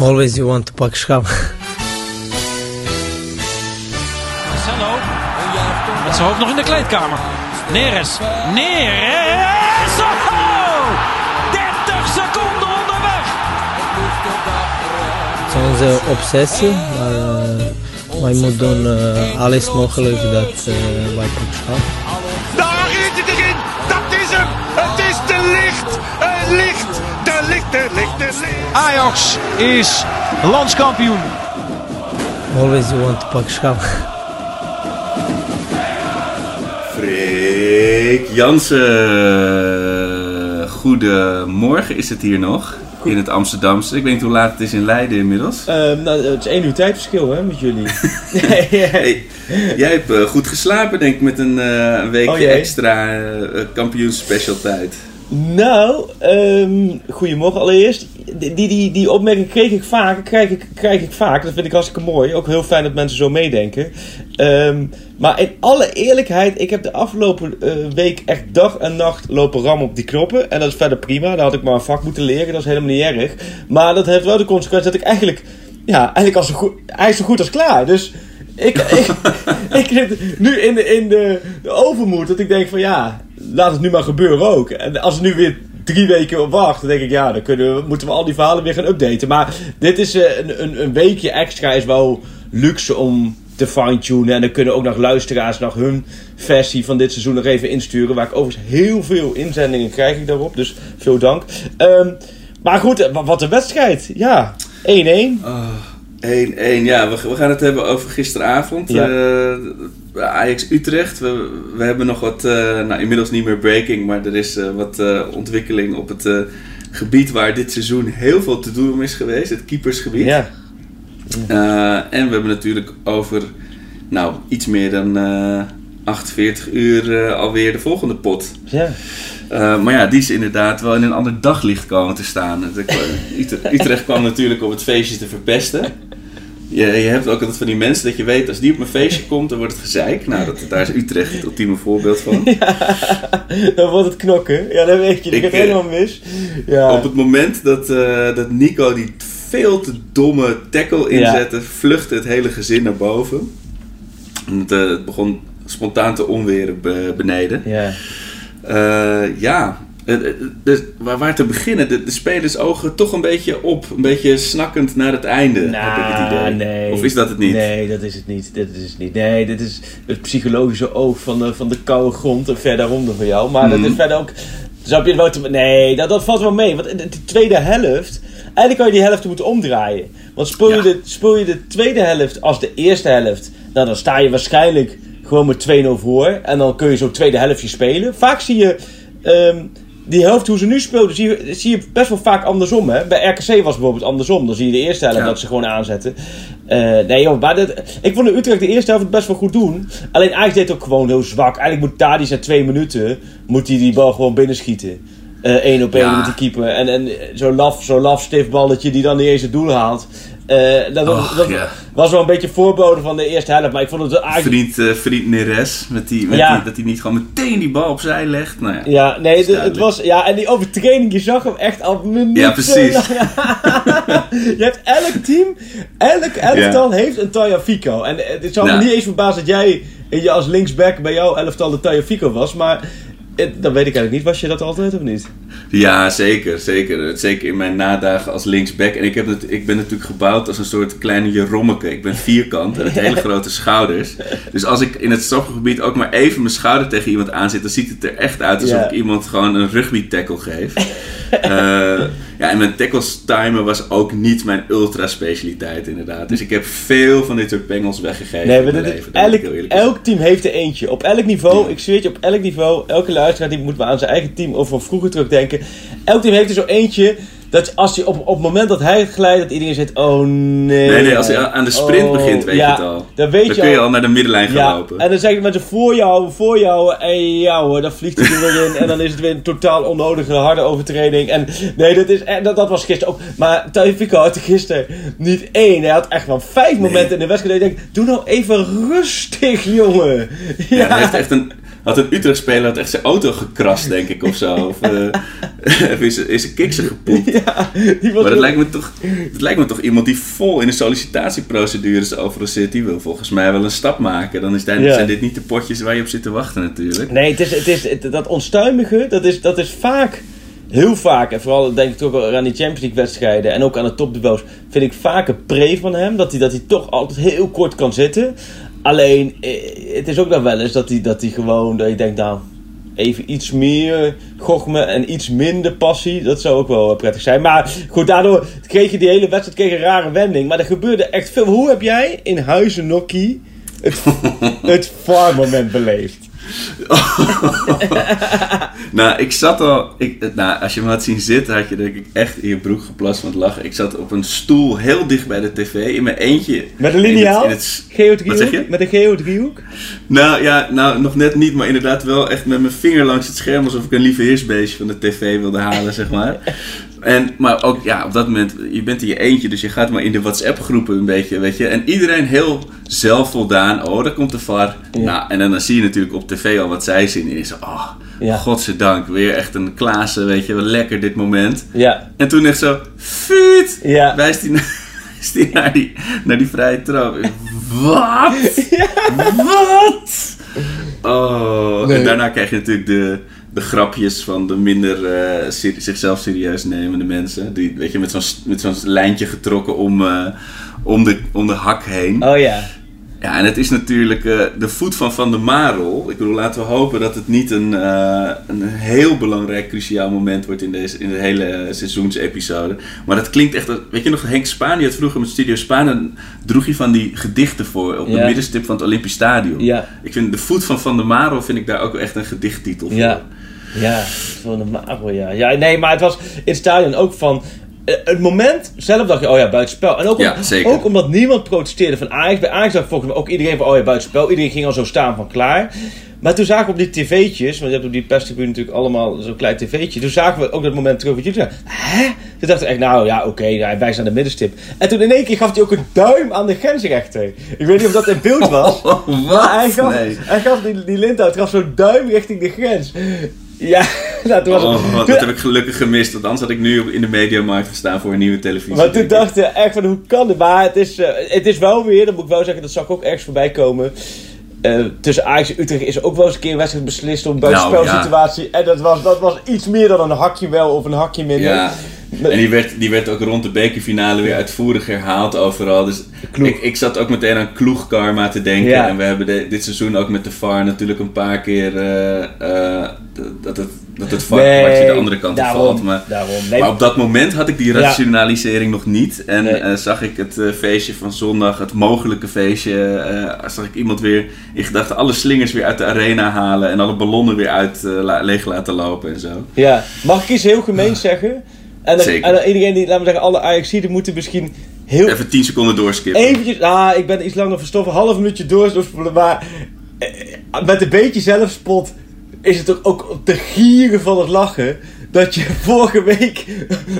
Always you want to pak schap. Marcelo. Met zijn hoofd nog in de kleedkamer. Neres. Neres. Oh! 30 seconden onderweg. Het is onze obsessie, maar uh, wij moeten doen uh, alles mogelijk dat uh, wij pak schap. Daar is het erin! Dat is hem! Het is te licht! Het licht! De licht, de licht, de licht! Ajax is landskampioen. Always you want to pak schap. Freek Jansen. Goedemorgen is het hier nog. In het Amsterdamse. Ik weet niet hoe laat het is in Leiden inmiddels. Uh, nou, het is één uur tijdverschil hè, met jullie. hey, jij hebt uh, goed geslapen denk ik met een, uh, een weekje Oh, extra uh, kampioensspecial tijd. Nou, um, goedemorgen allereerst. Die, die, die opmerking kreeg ik vaak, krijg ik, krijg ik vaak. Dat vind ik hartstikke mooi. Ook heel fijn dat mensen zo meedenken. Um, maar in alle eerlijkheid, ik heb de afgelopen uh, week echt dag en nacht lopen rammen op die knoppen. En dat is verder prima. Daar had ik maar een vak moeten leren. Dat is helemaal niet erg. Maar dat heeft wel de consequentie dat ik eigenlijk, ja, eigenlijk al zo goed, hij is zo goed als klaar. Dus ik, ik, ik zit nu in, de, in de, de overmoed dat ik denk van ja, laat het nu maar gebeuren ook. En als het nu weer drie weken op wacht, dan denk ik ja, dan kunnen we, moeten we al die verhalen weer gaan updaten. Maar dit is uh, een, een, een weekje extra is wel luxe om te fine-tunen. En dan kunnen ook nog luisteraars nog hun versie van dit seizoen nog even insturen. Waar ik overigens heel veel inzendingen krijg ik daarop. Dus veel dank. Um, maar goed, wat een wedstrijd. Ja, 1-1. Oh. 1-1, ja, we, we, gaan het hebben over gisteravond. Ja. Uh, Ajax Utrecht. We, we, hebben nog wat, uh, nou inmiddels niet meer breaking, maar er is uh, wat ontwikkeling op het gebied waar dit seizoen heel veel te doen is geweest, het keepersgebied. Ja. en we hebben natuurlijk over, nou, iets meer dan 48 uur alweer de volgende pot. Ja. Maar ja, die is inderdaad wel in een ander daglicht komen te staan. Utrecht kwam natuurlijk om het feestje te verpesten. Je, je hebt ook altijd van die mensen dat je weet, als die op een feestje komt, dan wordt het gezeik. Nou, dat, daar is Utrecht het ultieme voorbeeld van. Ja, dan wordt het knokken. Ja, dat weet je. Dat gaat helemaal mis. Ja. Op het moment dat, uh, dat Nico die veel te domme tackle inzette, ja. vluchtte het hele gezin naar boven. En het, uh, het begon spontaan te onweren beneden. Ja. Uh, ja, dus waar, waar te beginnen? De, de spelers ogen toch een beetje op. Een beetje snakkend naar het einde, nah, heb ik het idee. Nee. Of is dat het niet? Nee, dat is het niet. Dat is het niet. Nee, dit is het psychologische oog van de, van de koude grond en verder daaronder van jou. Maar mm. dat is verder ook... Snap je het wel? Nee, dat, dat valt wel mee. Want de, de tweede helft... Eigenlijk kan je die helft moeten omdraaien. Want speel je, ja. de, speel je de tweede helft als de eerste helft... Nou, dan sta je waarschijnlijk gewoon met 2-0 voor. En dan kun je zo'n tweede helftje spelen. Vaak zie je um, die helft hoe ze nu speelden, zie je, zie je best wel vaak andersom. Hè? Bij RKC was het bijvoorbeeld andersom. Dan zie je de eerste helft ja. dat ze gewoon aanzetten. Uh, nee joh, maar dat, ik vond de Utrecht de eerste helft best wel goed doen. Alleen Ajax deed ook gewoon heel zwak. Eigenlijk moet Tadis na twee minuten moet hij die bal gewoon binnenschieten. Eén uh, op één ja. met die keeper. En, en zo'n laf, zo laf stiftballetje die dan niet eens het doel haalt. Uh, dat, Och, dat ja. was wel een beetje voorbode van de eerste helft. Maar ik vond het eigenlijk... Vriend, uh, vriend Neres, met die, met Ja. die, dat hij niet gewoon meteen die bal opzij legt. Nou ja, Ja, nee, de- het was, ja, en die overtraining, je zag hem echt al minuten Ja, precies. je hebt elk team, elk elftal heeft een Taya Fico. En eh, het zou me niet eens verbazen dat jij je als linksback bij jouw elftal de Taya Fico was. Maar dat weet ik eigenlijk niet. Was je dat altijd of niet? Ja, zeker, zeker. Zeker in mijn nadagen als linksback. En ik, heb het, ik ben natuurlijk gebouwd als een soort kleine Jerommeke. Ik ben vierkant en het hele grote schouders. Dus als ik in het strafgebied ook maar even mijn schouder tegen iemand aanzet... dan ziet het er echt uit alsof Ja. ik iemand gewoon een rugby tackle geef. Eh, ja, en mijn tackles timen was ook niet mijn ultra specialiteit inderdaad. Dus ik heb veel van dit soort pengels weggegeven Nee, maar dat- leven. elk, elk team heeft er eentje. Op elk niveau, Ja. ik zweer je, op elk niveau, elke luisteraar die moet maar aan zijn eigen team of van vroeger terugdenken. Elk team heeft er zo eentje dat als hij op, op het moment dat hij glijdt, dat iedereen zegt: Oh nee. Nee, nee, als hij aan de sprint Oh, begint, weet ja, je het al. Dan weet Dan je kun je al. naar de middenlijn gaan Ja, lopen. en dan zeggen mensen voor jou, voor jou, en ja hoor, dan vliegt hij er weer in. En dan is het weer een totaal onnodige harde overtreding. En nee, dat, is, en dat, dat was gisteren ook. Maar Taifiko had er gisteren niet één. Hij had echt wel vijf momenten in de wedstrijd. Ik denk, doe nou even rustig, jongen. Ja, hij heeft echt een, had een Utrecht-speler had echt zijn auto gekrast, denk ik, of zo. Of uh, is, is een kiksen gepoept. Ja, die was Maar dat lijkt, me toch, dat lijkt me toch iemand die vol in de sollicitatieprocedures overal zit. Die wil volgens mij wel een stap maken. Dan is daar, Ja. zijn dit niet de potjes waar je op zit te wachten natuurlijk. Nee, het is, het is, het- dat onstuimige, dat is, dat is vaak, heel vaak, en vooral denk ik toch wel aan die Champions League wedstrijden en ook aan de topduels, vind ik vaak een pre van hem, dat hij, dat hij toch altijd heel kort kan zitten. Alleen, eh, het is ook nog wel eens dat hij, dat hij gewoon, dat je denkt, nou, even iets meer gochme en iets minder passie, dat zou ook wel eh, prettig zijn. Maar goed, daardoor kreeg je die hele wedstrijd kreeg een rare wending, maar er gebeurde echt veel. Hoe heb jij in Huizen Nokkie het, het VAR-moment beleefd? Nou, ik zat al. Ik, nou, als je me had zien zitten, had je denk ik echt in je broek geplast van het lachen. Ik zat op een stoel heel dicht bij de tv in mijn eentje. Met een liniaal? Wat zeg je? Met een geodriehoek? Nou ja, nou nog net niet, maar inderdaad wel echt met mijn vinger langs het scherm alsof ik een lieve heersbeestje van de tv wilde halen, zeg maar. En, maar ook ja, op dat moment, je bent in je eentje, dus je gaat maar in de WhatsApp-groepen een beetje, weet je. En iedereen heel zelfvoldaan, oh, daar komt de VAR. Ja. Nou, en dan, dan zie je natuurlijk op tv al wat zij zien. En je oh, Ja. godzijdank, weer echt een Klaassen, weet je, wel lekker dit moment. Ja. En toen echt zo, fuut, Ja. wijst hij naar, hij naar, die, naar die vrije trap. Wat? Wat? Oh, Nee. en daarna krijg je natuurlijk de, de grapjes van de minder eh, seri- zichzelf serieus nemende mensen. Die, weet je, met zo'n met zo'n lijntje getrokken om, eh, om, de, om de hak heen. Oh ja. Ja, en het is natuurlijk eh, de voet van Van der Marel. Ik bedoel, laten we hopen dat het niet een, een heel belangrijk, cruciaal moment wordt in, deze, in de hele seizoensepisode. Maar dat klinkt echt... Weet je nog, Henk Spaan, die had vroeger met Studio Spaan... en droeg hij van die gedichten voor op de Ja. middenstip van het Olympisch Stadion. Ja. Ik vind de voet van Van der Marel vind ik daar ook echt een gedichttitel voor. Ja. Ja. Van de Marel, ja. Ja, nee, maar het was in het stadion ook van... eh, Het moment zelf dacht je, oh ja, buitenspel. En ook, om- Ja, zeker. ook omdat niemand protesteerde van Ajax. Bij Ajax dacht volgens mij ook iedereen van, oh ja, buitenspel. Iedereen ging al zo staan van klaar. Maar toen zagen we op die tv'tjes, want je hebt op die perstribune natuurlijk allemaal zo'n klein tv'tje. Toen zagen we ook dat moment terug wat jullie zeiden. Hè? Toen dachten we echt, nou ja, oké, ja, wij zijn de middenstip. En toen in één keer gaf hij ook een duim aan de grensrechter. Ik weet niet of dat in beeld was. Oh, wat? Maar hij gaf, Nee. hij gaf die, die Lindhout gaf zo'n duim richting de grens. Ja, toen was het... Oh, wat, dat heb ik gelukkig gemist. Want anders had ik nu in de mediamarkt gestaan voor een nieuwe televisie. maar toen dacht ik echt van hoe kan het? Maar het is, eh, het is wel weer, dat moet ik wel zeggen, dat zag ik ook ergens voorbij komen. Eh, tussen Ajax en Utrecht is ook wel eens een keer een wedstrijd beslist om een Nou, buitenspelsituatie. En dat was, dat was iets meer dan een hakje wel of een hakje minder. Ja, en die werd, die werd ook rond de bekerfinale weer uitvoerig herhaald overal. Dus ik, ik zat ook meteen aan kloegkarma te denken. Ja. En we hebben de- dit seizoen ook met de VAR natuurlijk een paar keer eh, eh, dat het, dat het VAR-kwartje de andere kant daarom, valt. Maar, daarom. Nee, maar op dat moment had ik die Ja. rationalisering nog niet. En Nee. eh, zag ik het feestje van zondag, het mogelijke feestje, zag ik iemand weer in gedachten alle slingers weer uit de arena halen. En alle ballonnen weer uit la- leeg laten lopen en zo. Ja, mag ik iets heel gemeens zeggen? En dan, Zeker. en dan iedereen die, laten we zeggen, alle Ajaxiden moeten misschien heel Even 10 seconden doorskippen. eventjes, ah, ik ben iets langer verstoffen, half minuutje doorspoelen, maar eh, met een beetje zelfspot is het toch ook te gieren van het lachen dat je vorige week,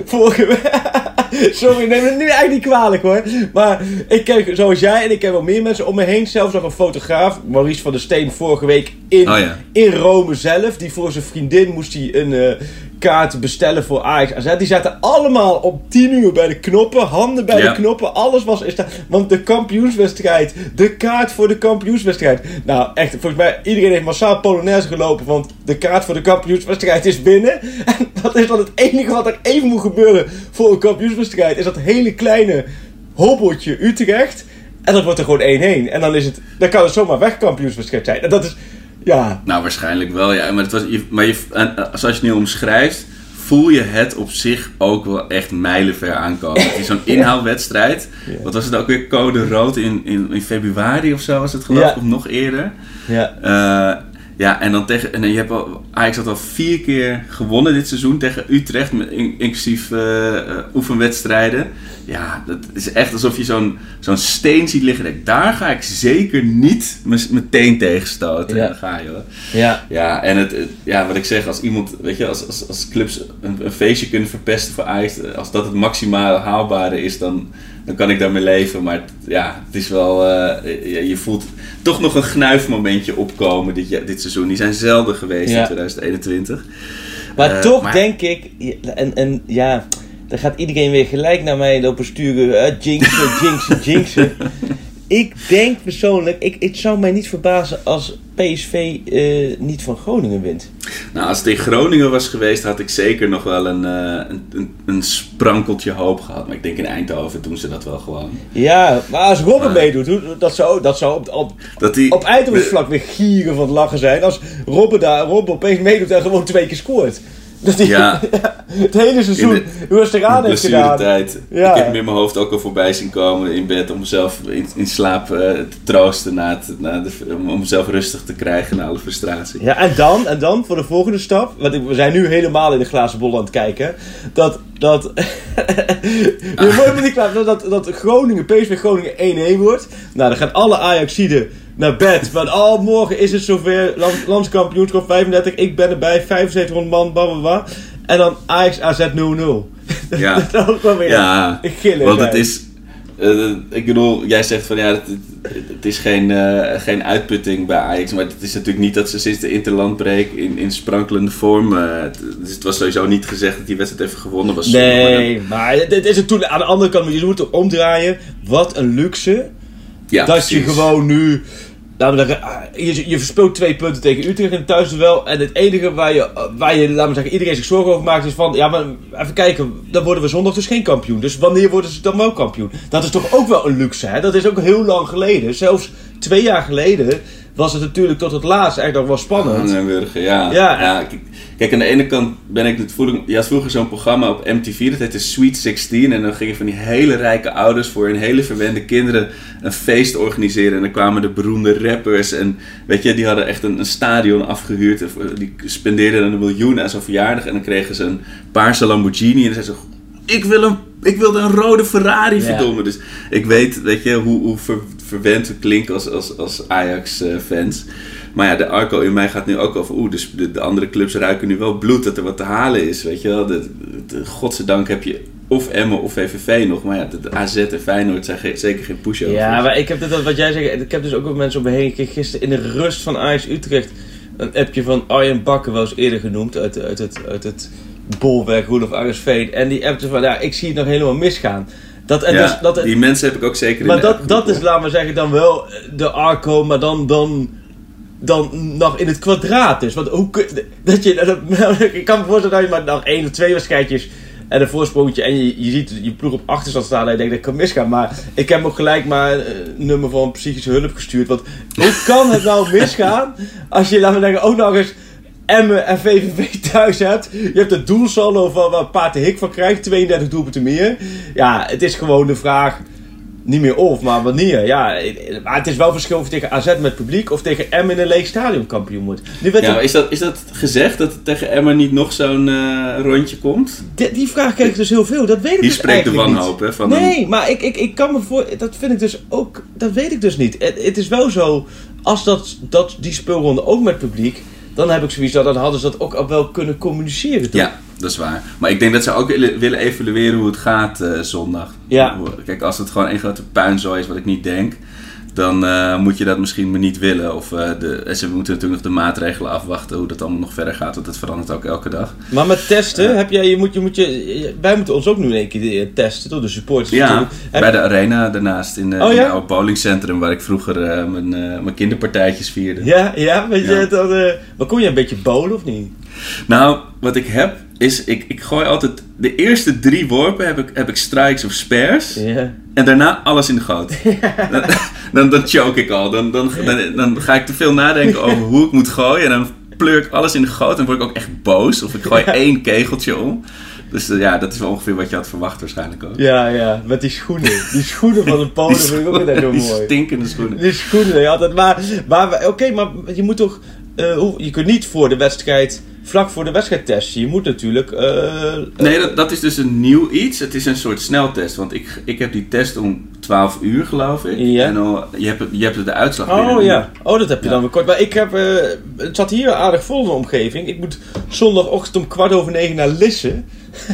vorige week, sorry, neem het nu eigenlijk niet kwalijk hoor, maar ik ken zoals jij en ik ken wel meer mensen om me heen, zelfs nog een fotograaf, Maurice van der Steen, vorige week in, Oh ja. in Rome zelf, die voor zijn vriendin moest hij een eh, kaart bestellen voor Ajax AZ. Die zaten allemaal op 10 uur bij de knoppen, handen bij Ja. de knoppen, alles was is daar. Want de kampioenswedstrijd, de kaart voor de kampioenswedstrijd. Nou, echt, volgens mij, iedereen heeft massaal Polonaise gelopen, want de kaart voor de kampioenswedstrijd is binnen. En dat is dan het enige wat er even moet gebeuren voor een kampioenswedstrijd, is dat hele kleine hobbeltje Utrecht. En dat wordt er gewoon 1-1. En dan is het, dan kan het zomaar weg kampioenswedstrijd zijn. En dat is, ja, Nou, waarschijnlijk wel, ja. Maar, het was, je, maar je, eh, zoals je het nu omschrijft, voel je het op zich ook wel echt mijlenver aankomen. Het is zo'n inhaalwedstrijd. Wat was het ook weer? Code rood in, in, in februari of zo was het geloof ik, Ja. of nog eerder. ja. Eh, ja, en dan tegen. En je hebt al, Ajax had al vier keer gewonnen dit seizoen tegen Utrecht, met, in- inclusief eh, eh, oefenwedstrijden. Ja, dat is echt alsof je zo'n zo'n steen ziet liggen. Denk, daar ga ik zeker niet meteen tegenstoten. Ja. En dan ga je hoor. Ja, Ja, en het, ja, wat ik zeg, als iemand, weet je, als, als, als clubs een, een feestje kunnen verpesten voor Ajax, als dat het maximaal haalbare is, dan, dan kan ik daarmee leven. Maar ja, het is wel, eh, je, voelt toch nog een gnuifmomentje opkomen dit, dit seizoen. Die zijn zelden geweest Ja. in 2021. Maar Eh, toch maar- denk ik, en, en ja, dan gaat iedereen weer gelijk naar mij lopen sturen. Uh, jinxen, jinxen, jinxen. ik denk persoonlijk, ik, het zou mij niet verbazen als PSV eh, niet van Groningen wint. Nou, als het in Groningen was geweest, had ik zeker nog wel een, eh, een, een, een sprankeltje hoop gehad. Maar ik denk in Eindhoven doen ze dat wel gewoon. Ja, maar als Robben meedoet, dat zou, dat zou op, op, Dat die, op Eindhoven weer gieren van het lachen zijn. Als Robben daar, Robben opeens meedoet en gewoon twee keer scoort. Dat die, Ja. het hele seizoen, In hoe hij het eraan heeft gedaan. blessuretijd. Ja. Ik heb hem in mijn hoofd ook al voorbij zien komen in bed om mezelf in, in slaap eh, te troosten. Na het, na de, om, mezelf rustig te krijgen na alle frustratie. Ja, en dan, en dan voor de volgende stap, want we zijn nu helemaal in de glazen bol aan het kijken, dat, dat, klaar, dat, dat, dat Groningen, PSV Groningen 1-1 wordt. Nou, dan gaan alle Ajaxiden naar bed, van oh, morgen is het zover, land, landskampioenschap 35, ik ben erbij, 7500 man, bla bla bla. En dan Ajax AZ 0-0. Ja. dat is ook wel weer Ja, gillen. want het is... eh, ik bedoel, jij zegt van ja, het, het, is geen, eh, geen uitputting bij Ajax. Maar het is natuurlijk niet dat ze sinds de interlandbreek in, in sprankelende vorm... eh, het, dus het was sowieso niet gezegd dat die wedstrijd even gewonnen was. Maar Nee, maar dit is het toen aan de andere kant, je moet het omdraaien. Wat een luxe ja, dat je gewoon nu. Laten we zeggen, ah, je, je verspeelt twee punten tegen Utrecht in het thuisduel. En het enige waar je, waar je, laten we zeggen, iedereen zich zorgen over maakt is van... Ja, maar even kijken, dan worden we zondag dus geen kampioen. Dus wanneer worden ze dan wel kampioen? Dat is toch ook wel een luxe, hè? Dat is ook heel lang geleden. Zelfs twee jaar geleden was het natuurlijk tot het laatst echt nog wel spannend. Ja. Ja. ja. kijk, kijk, aan de ene kant ben ik het vroeger... Je had vroeger zo'n programma op MTV, dat heette Sweet 16. En dan gingen van die hele rijke ouders voor hun hele verwende kinderen een feest organiseren. En dan kwamen de beroemde rappers en weet je, die hadden echt een, een stadion afgehuurd. En Die spendeerden een miljoen aan zo'n verjaardag. En dan kregen ze een paarse Lamborghini en dan zeiden ze... Ik wil een, ik wilde een rode Ferrari, Ja. verdomme. Dus ik weet, weet je, hoe, hoe ver- verwend we klinken als, als, als Ajax-fans. Maar ja, de Arco in mij gaat nu ook over... Oeh, dus de, de andere clubs ruiken nu wel bloed dat er wat te halen is, weet je wel. De, de- godzijdank heb je of Emmen of VVV nog. Maar ja, de, AZ en Feyenoord zijn zeker geen pushovers. Ja, maar ik heb dit, wat jij zegt, ik heb dus ook wel mensen om me heen. Ik kreeg gisteren in de rust van Ajax Utrecht een appje van Arjen Bakker, wel eens eerder genoemd, uit, uit, het, uit het bolwerk Roelof. En die appte van, ja, ik zie het nog helemaal misgaan. Dat, en Ja, dus, dat, die mensen heb ik ook zeker in maar dat, dat is, laat maar zeggen, dan wel de Arco, maar dan, dan, dan nog in het kwadraat dus. Want hoe kun dat je, dat, ik kan me voorstellen dat je maar nog één of twee wedstrijdjes en een voorsprongetje en je, je ziet je ploeg op achterstand staan en je denkt dat kan misgaan. Maar ik heb ook gelijk maar een nummer van psychische hulp gestuurd. Want hoe kan het nou misgaan als je, laten we zeggen, ook nog eens Emmen en VVV thuis hebt. Je hebt het doelsaldo van waar Paat de Hik van krijgt, 32 doelpunten meer. Ja, het is gewoon de vraag, niet meer of, maar wanneer. Ja, maar het is wel verschil of je tegen AZ met publiek of tegen Emmen in een leeg stadion kampioen wordt. Nu werd Ja, er- is dat, is dat gezegd dat er tegen Emma niet nog zo'n eh, rondje komt? die, die vraag krijg ik dus heel veel. Dat weet ik Die dus spreekt de wanhoop, hè? Van Nee, maar ik, ik, ik kan me voor... Dat vind ik dus ook... Dat weet ik dus niet. Het, het is wel zo... Als dat, dat die speelronde ook met publiek... Dan heb ik zoiets dat dan hadden ze dat ook al wel kunnen communiceren. toch? Ja, dat is waar. Maar ik denk dat ze ook willen, evalueren hoe het gaat eh, zondag. Ja. Kijk, als het gewoon één grote puinzooi is, wat ik niet denk, dan eh, moet je dat misschien maar niet willen. Of eh, de, ze moeten natuurlijk nog de maatregelen afwachten, hoe dat allemaal nog verder gaat, want dat verandert ook elke dag. Maar met testen heb jij... Je moet, je moet je, wij moeten ons ook nu in één keer eh, testen door de supporters. Ja, natuurlijk. Heb- bij de arena daarnaast in, eh Oh, in ja? het oude bowlingcentrum waar ik vroeger eh, mijn, eh, mijn kinderpartijtjes vierde. Ja, ja, weet je, dan, eh, maar kon je een beetje bowlen of niet? Nou, wat ik heb is, ik, ik gooi altijd, de eerste drie worpen heb ik, heb ik strikes of spares. En daarna alles in de goot. Dan, dan, dan choke ik al. Dan, dan, dan, dan ga ik te veel nadenken over hoe ik moet gooien. En dan pleur ik alles in de goot. En word ik ook echt boos. Of ik gooi één kegeltje om. Dus eh, ja, dat is wel ongeveer wat je had verwacht waarschijnlijk ook. Ja, ja, met die schoenen. Die schoenen van de Polen Die vind ik ook altijd heel die mooi. stinkende schoenen. Die schoenen, ja, altijd. Maar, maar oké, maar je moet toch. eh, hoe- je kunt niet voor de wedstrijd, vlak voor de wedstrijd testen. Je moet natuurlijk. eh, Nee, dat, dat is dus een nieuw iets. Het is een soort sneltest. Want ik, ik heb die test om 12 uur, geloof ik. Ja. En dan, je, hebt, je hebt de uitslag Oh binnen. ja, oh dat heb je Ja. dan weer kort. Maar ik heb, eh, het zat hier aardig vol in de omgeving. Ik moet zondagochtend om kwart over negen naar Lisse.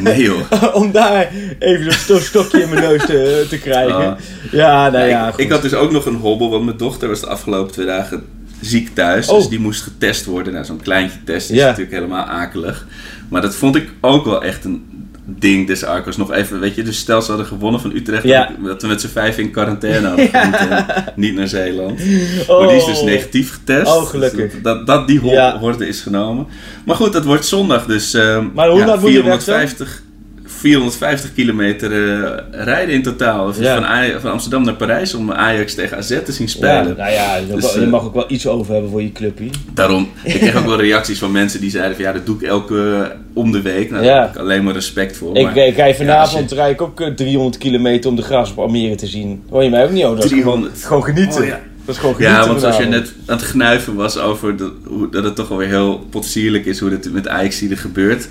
Nee joh. om daar even zo'n stokje in mijn neus te, te krijgen. Ah. Ja, nou ja, ik, ik had dus ook nog een hobbel, want mijn dochter was de afgelopen twee dagen ziek thuis. Oh. Dus die moest getest worden. Nou, zo'n kleintje test is Ja. natuurlijk helemaal akelig. Maar dat vond ik ook wel echt een ding des Arcos. Nog even, weet je, dus stel ze hadden gewonnen van Utrecht. Ja. Dat, we met z'n vijf in quarantaine hadden en niet naar Zeeland. Oh. Maar die is dus negatief getest. Oh, gelukkig. Dus dat, dat die ho- Ja. horde is genomen. Maar goed, dat wordt zondag. Dus ehm, Maar hoe ja, je weg 450, 450 kilometer eh, rijden in totaal. Dus Ja. Van, Aj- van Amsterdam naar Parijs om Ajax tegen AZ te zien Ja, spelen. nou ja, je, Dus, je eh, mag ook wel iets over hebben voor je clubje. Daarom, ik kreeg ook wel reacties van mensen die zeiden van ja, dat doe ik elke om de week. Nou, Ja. daar heb ik alleen maar respect voor. Ik, maar ik rij vanavond ja, als rijd ik ook eh, 300 kilometer om de gras op Almere te zien. Hoor je mij ook niet over? Dat is 300. Gewoon genieten. Oh, ja. Dat is gewoon genieten Ja, want als je net aan het gnuiven was over de, hoe, dat het toch alweer heel potsierlijk is hoe dit met Ajax hier gebeurt.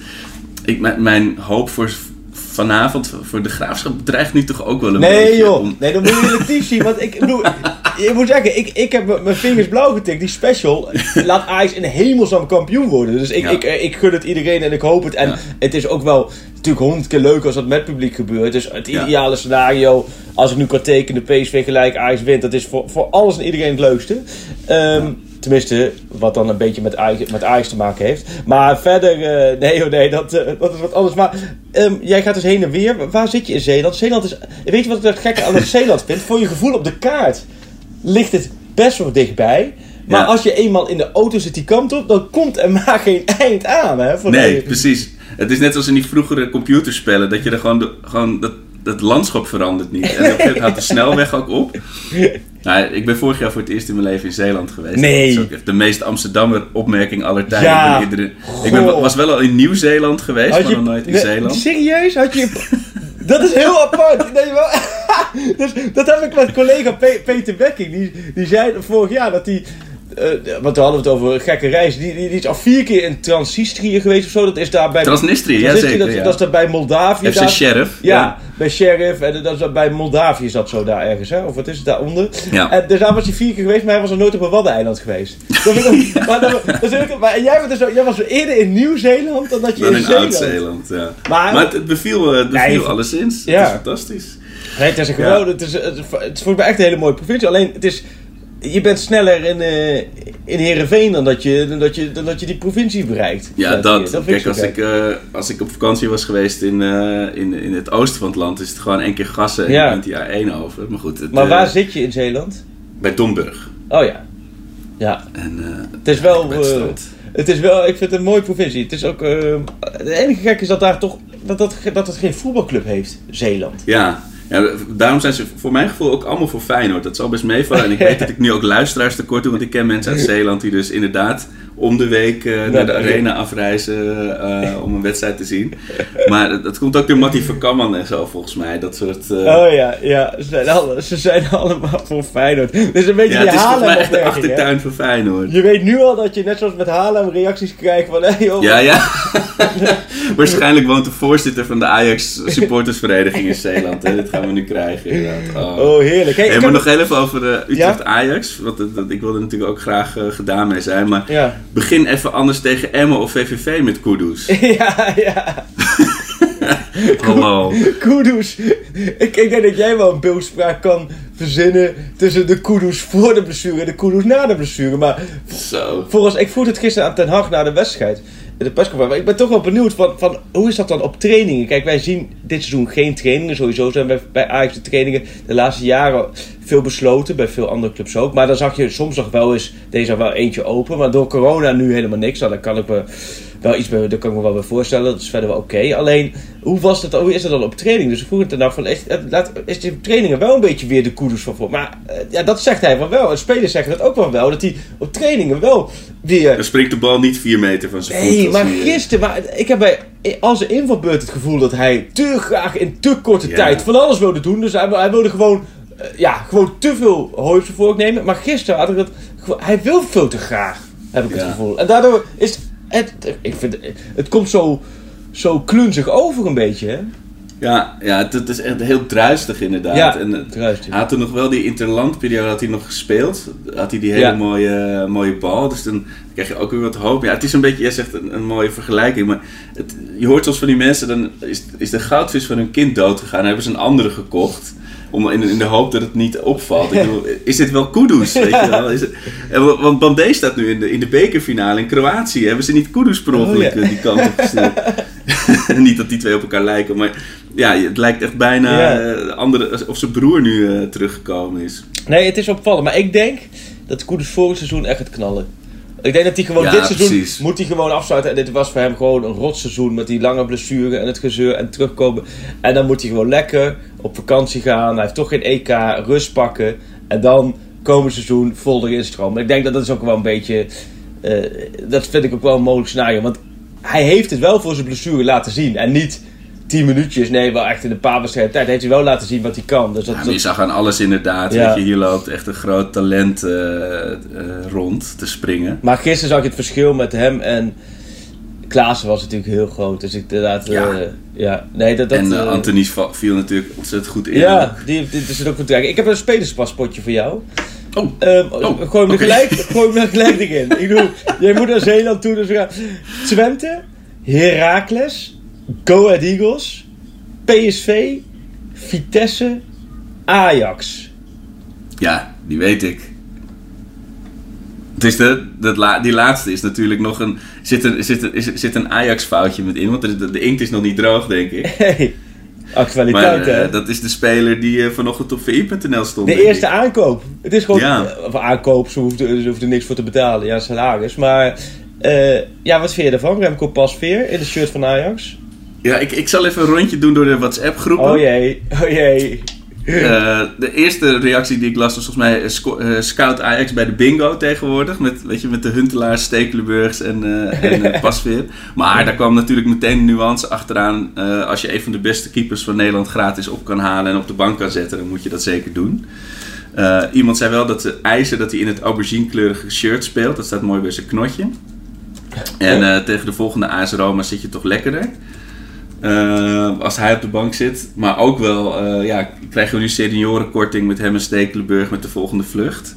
Ik, mijn, mijn hoop voor vanavond, voor de graafschap, dreigt nu toch ook wel een beetje. Nee joh, om- nee, dan moet je relatief zien. Want ik bedoel, je moet zeggen, ik, ik heb mijn vingers blauw getikt. Die special laat Ajax een hemelsam kampioen worden. Dus ik, Ja. ik, eh, ik gun het iedereen en ik hoop het. En Ja. het is ook wel natuurlijk honderd keer leuker als dat met publiek gebeurt. Dus het Ja. ideale scenario, als ik nu kan tekenen, PSV gelijk, Ajax wint. Dat is voor, voor alles en iedereen het leukste. Ehm, Tenminste, wat dan een beetje met Ajax, met Ajax te maken heeft. Maar verder, eh, nee hoor, nee, dat, eh, dat is wat anders. Maar ehm, jij gaat dus heen en weer. Waar zit je in Zeeland? Zeeland is, weet je wat ik het gekke aan het Zeeland vind? Voor je gevoel op de kaart ligt het best wel dichtbij. Maar Ja. als je eenmaal in de auto zit die kant op, dan komt er maar geen eind aan. Hè, voor Nee, de- precies. Het is net als in die vroegere computerspellen, dat je er gewoon, de, gewoon dat, dat landschap verandert niet. En moment houdt de snelweg ook op. Nou, ik ben vorig jaar voor het eerst in mijn leven in Zeeland geweest. Nee. Dat is ook echt de meest Amsterdammer opmerking aller tijden. Ja. Ik, ben ik ben, was wel al in Nieuw-Zeeland geweest, maar nog nooit in nee, Zeeland. Serieus? Had je... Dat is heel apart. Nee, wel... dus, dat heb ik met collega Pe- Peter Bekking. Die, die zei vorig jaar dat hij... eh, want we hadden het over gekke reizen. Die, die, die is al vier keer in Transnistrië geweest of zo. Dat is daar bij... Transnistrië, ja zeker. dat, ja. dat is daar bij Moldavië. FC daar- Sheriff. Ja, bij Sheriff. En dat is bij Moldavië is dat zo daar ergens, hè? Of wat is het daaronder? Ja. En dus daar was hij vier keer geweest, maar hij was nog nooit op een Waddeneiland geweest. Dat ook- maar, maar jij, bent dus, zo- jij was eerder in Nieuw-Zeeland dan dat je Dan in in Zeeland... Oud-Zeeland, ja. Maar- Maar, het, het beviel, eh, het beviel Nee, alleszins. ja. Het is fantastisch. Nee, het is een geweldig... Het, is, het, is, het is volgens mij echt een hele mooie provincie. Alleen, het is... Je bent sneller in, eh in Heerenveen dan dat, je, dan, dat je, dan dat je die provincie bereikt. Ja, dat. Kijk, als ik, eh, als ik op vakantie was geweest in, eh, in, in het oosten van het land, is het gewoon één keer gassen en Ja. je bent jaar één over. Maar goed, het, Maar waar zit je in Zeeland? bij Domburg. Oh ja. Ja, En, het is wel... het is wel... Ik vind het een mooie provincie. Het is ook... het enige gek is dat daar toch... Dat, dat, dat het geen voetbalclub heeft, Zeeland. Ja. Ja, daarom zijn ze voor mijn gevoel ook allemaal voor Feyenoord. Dat zal best meevallen. En ik weet dat ik nu ook luisteraars tekort doe, want ik ken mensen uit Zeeland die dus inderdaad om de week eh, naar de arena afreizen eh, om een wedstrijd te zien. Maar dat, dat komt ook door Mattie van Kamman en zo volgens mij. Dat soort... eh, Oh ja, ja. Ze zijn, alle, ze zijn allemaal voor Feyenoord. Is een beetje ja, die het is volgens mij echt de hè? achtertuin van Feyenoord. Je weet nu al dat je net zoals met Haarlem reacties krijgt van... Hey, joh, Ja, ja. Waarschijnlijk woont de voorzitter van de Ajax supportersvereniging in Zeeland. Hè? Dit gaan we nu krijgen. inderdaad. Oh. Oh, heerlijk. Hey, maar nog even over de Ja? Utrecht-Ajax. Want dat, dat- ik wilde er natuurlijk ook graag gedaan mee zijn. Maar Ja. Begin even anders tegen Emmen of VVV met Kudus. ja, ja. Hallo. Kudus. Ik, ik denk dat jij wel een beeldspraak kan verzinnen tussen de Kudus voor de blessure en de Kudus na de blessure. Maar Zo. volgens, ik vroeg het gisteren aan Ten Hag na de wedstrijd. De persconferentie. Maar ik ben toch wel benieuwd van, van hoe is dat dan op trainingen? Kijk, wij zien dit seizoen geen trainingen. Sowieso zijn bij, bij Ajax de trainingen de laatste jaren veel besloten. Bij veel andere clubs ook. Maar dan zag je soms nog wel eens deze wel eentje open. Maar door corona nu helemaal niks. Daar kan ik me wel iets bij, daar kan ik me wel bij voorstellen. Dat is verder wel oké. Alleen, hoe, was het, hoe is het dan op training? Dus ik vroeg het er nou van, is, het- laat, is die trainingen wel een beetje weer de koeders van voor? Maar eh, ja, dat zegt hij van wel. En spelers zeggen dat ook wel wel. Dat hij op trainingen wel weer... Dan springt de bal niet vier meter van zijn voet. Nee, als maar eh, gisteren, maar ik heb bij al zijn invalbeurt het gevoel dat hij te graag in te korte tijd van alles wilde doen. Dus hij, hij wilde gewoon, eh, ja, gewoon te veel hooi op zijn vork nemen. Maar gisteren had ik dat, hij wil veel te graag, heb ik het gevoel. En daardoor is het, ik vind, het komt zo, zo klunzig over een beetje, hè? Ja, ja het, het is echt heel druistig inderdaad. Ja, en, eh, druistig. Hij had toen nog wel die interlandperiode had hij nog gespeeld. Had hij die hele Ja. mooie, mooie bal. Dus dan krijg je ook weer wat hoop. Ja, het is een beetje, jij zegt een, een mooie vergelijking. Maar het, je hoort soms van die mensen, dan is, is de goudvis van hun kind dood gegaan. Dan hebben ze een andere gekocht. Om, in, in de hoop dat het niet opvalt. Ik bedoel, is dit wel Kudus? Weet je wel? Is het, want Bandé staat nu in de, in de bekerfinale in Kroatië. Hebben ze niet Kudus per ongeluk Oh, ja. eh, die kant op niet dat die twee op elkaar lijken, maar ja, het lijkt echt bijna Ja. eh, andere, of zijn broer nu eh, teruggekomen is. Nee, het is opvallend. Maar ik denk dat Koeders vorig seizoen echt gaat knallen. Ik denk dat hij gewoon Ja, dit seizoen precies. moet hij gewoon afsluiten. En dit was voor hem gewoon een rotseizoen met die lange blessure en het gezeur en terugkomen. En dan moet hij gewoon lekker op vakantie gaan. Hij heeft toch geen EK, rust pakken. En dan komend seizoen vol erin stromen. Ik denk dat dat is ook wel een beetje... eh, dat vind ik ook wel een mogelijk scenario. Want hij heeft het wel voor zijn blessure laten zien. En niet 10 minuutjes. Nee, wel echt in een paar wedstrijden tijd. Heeft hij wel laten zien wat hij kan. Dus dat, Ja, dat- je zag aan alles inderdaad. Ja. Weet je, hier loopt echt een groot talent eh, eh, rond te springen. Maar gisteren zag je het verschil met hem en Klaassen was natuurlijk heel groot. Dus ik inderdaad... Ja. eh, ja. Nee, dat... dat en Anthony va- viel natuurlijk ontzettend goed in. Ja, die, die, die zit ook goed te kijken. Ik heb een spelerspaspoortje voor jou. Oh, Oh, gooi hem er gelijk, gooi hem er gelijk in. Ik bedoel, jij moet naar Zeeland toe, dus we gaan... Twente, Heracles, Go Ahead Eagles, PSV, Vitesse, Ajax. ja, die weet ik. Het is de, dat die laatste is natuurlijk nog een. Zit een, zit een, zit een Ajax-foutje met in, want de, inkt is nog niet droog, denk ik. Hey, Maar actualiteit eh, hè. dat is de speler die eh, vanochtend op vi.nl stond. De eerste ik. aankoop. Het is gewoon... Ja. eh, Of aankoop, ze hoeft, ze hoeft er niks voor te betalen. Ja, salaris. Maar... ja, wat vind je ervan? Remco Pasveer in de shirt van Ajax. Ja, ik, ik zal even een rondje doen door de WhatsApp-groepen. Oh jee, oh jee. Eh, de eerste reactie die ik las was volgens mij eh, eh, Scout Ajax bij de bingo tegenwoordig. Met, weet je, met de Huntelaars, Stekelenburgs en, eh en Pasveer. Maar daar kwam natuurlijk meteen een nuance achteraan. Als je een van de beste keepers van Nederland gratis op kan halen en op de bank kan zetten, dan moet je dat zeker doen. Iemand zei wel dat ze eisen dat hij in het auberginekleurige shirt speelt. Dat staat mooi bij zijn knotje. En tegen de volgende AS Roma zit je toch lekkerder. Eh, als hij op de bank zit. Maar ook wel, eh, ja, krijgen we nu seniorenkorting met hem en Stekelenburg met de volgende vlucht.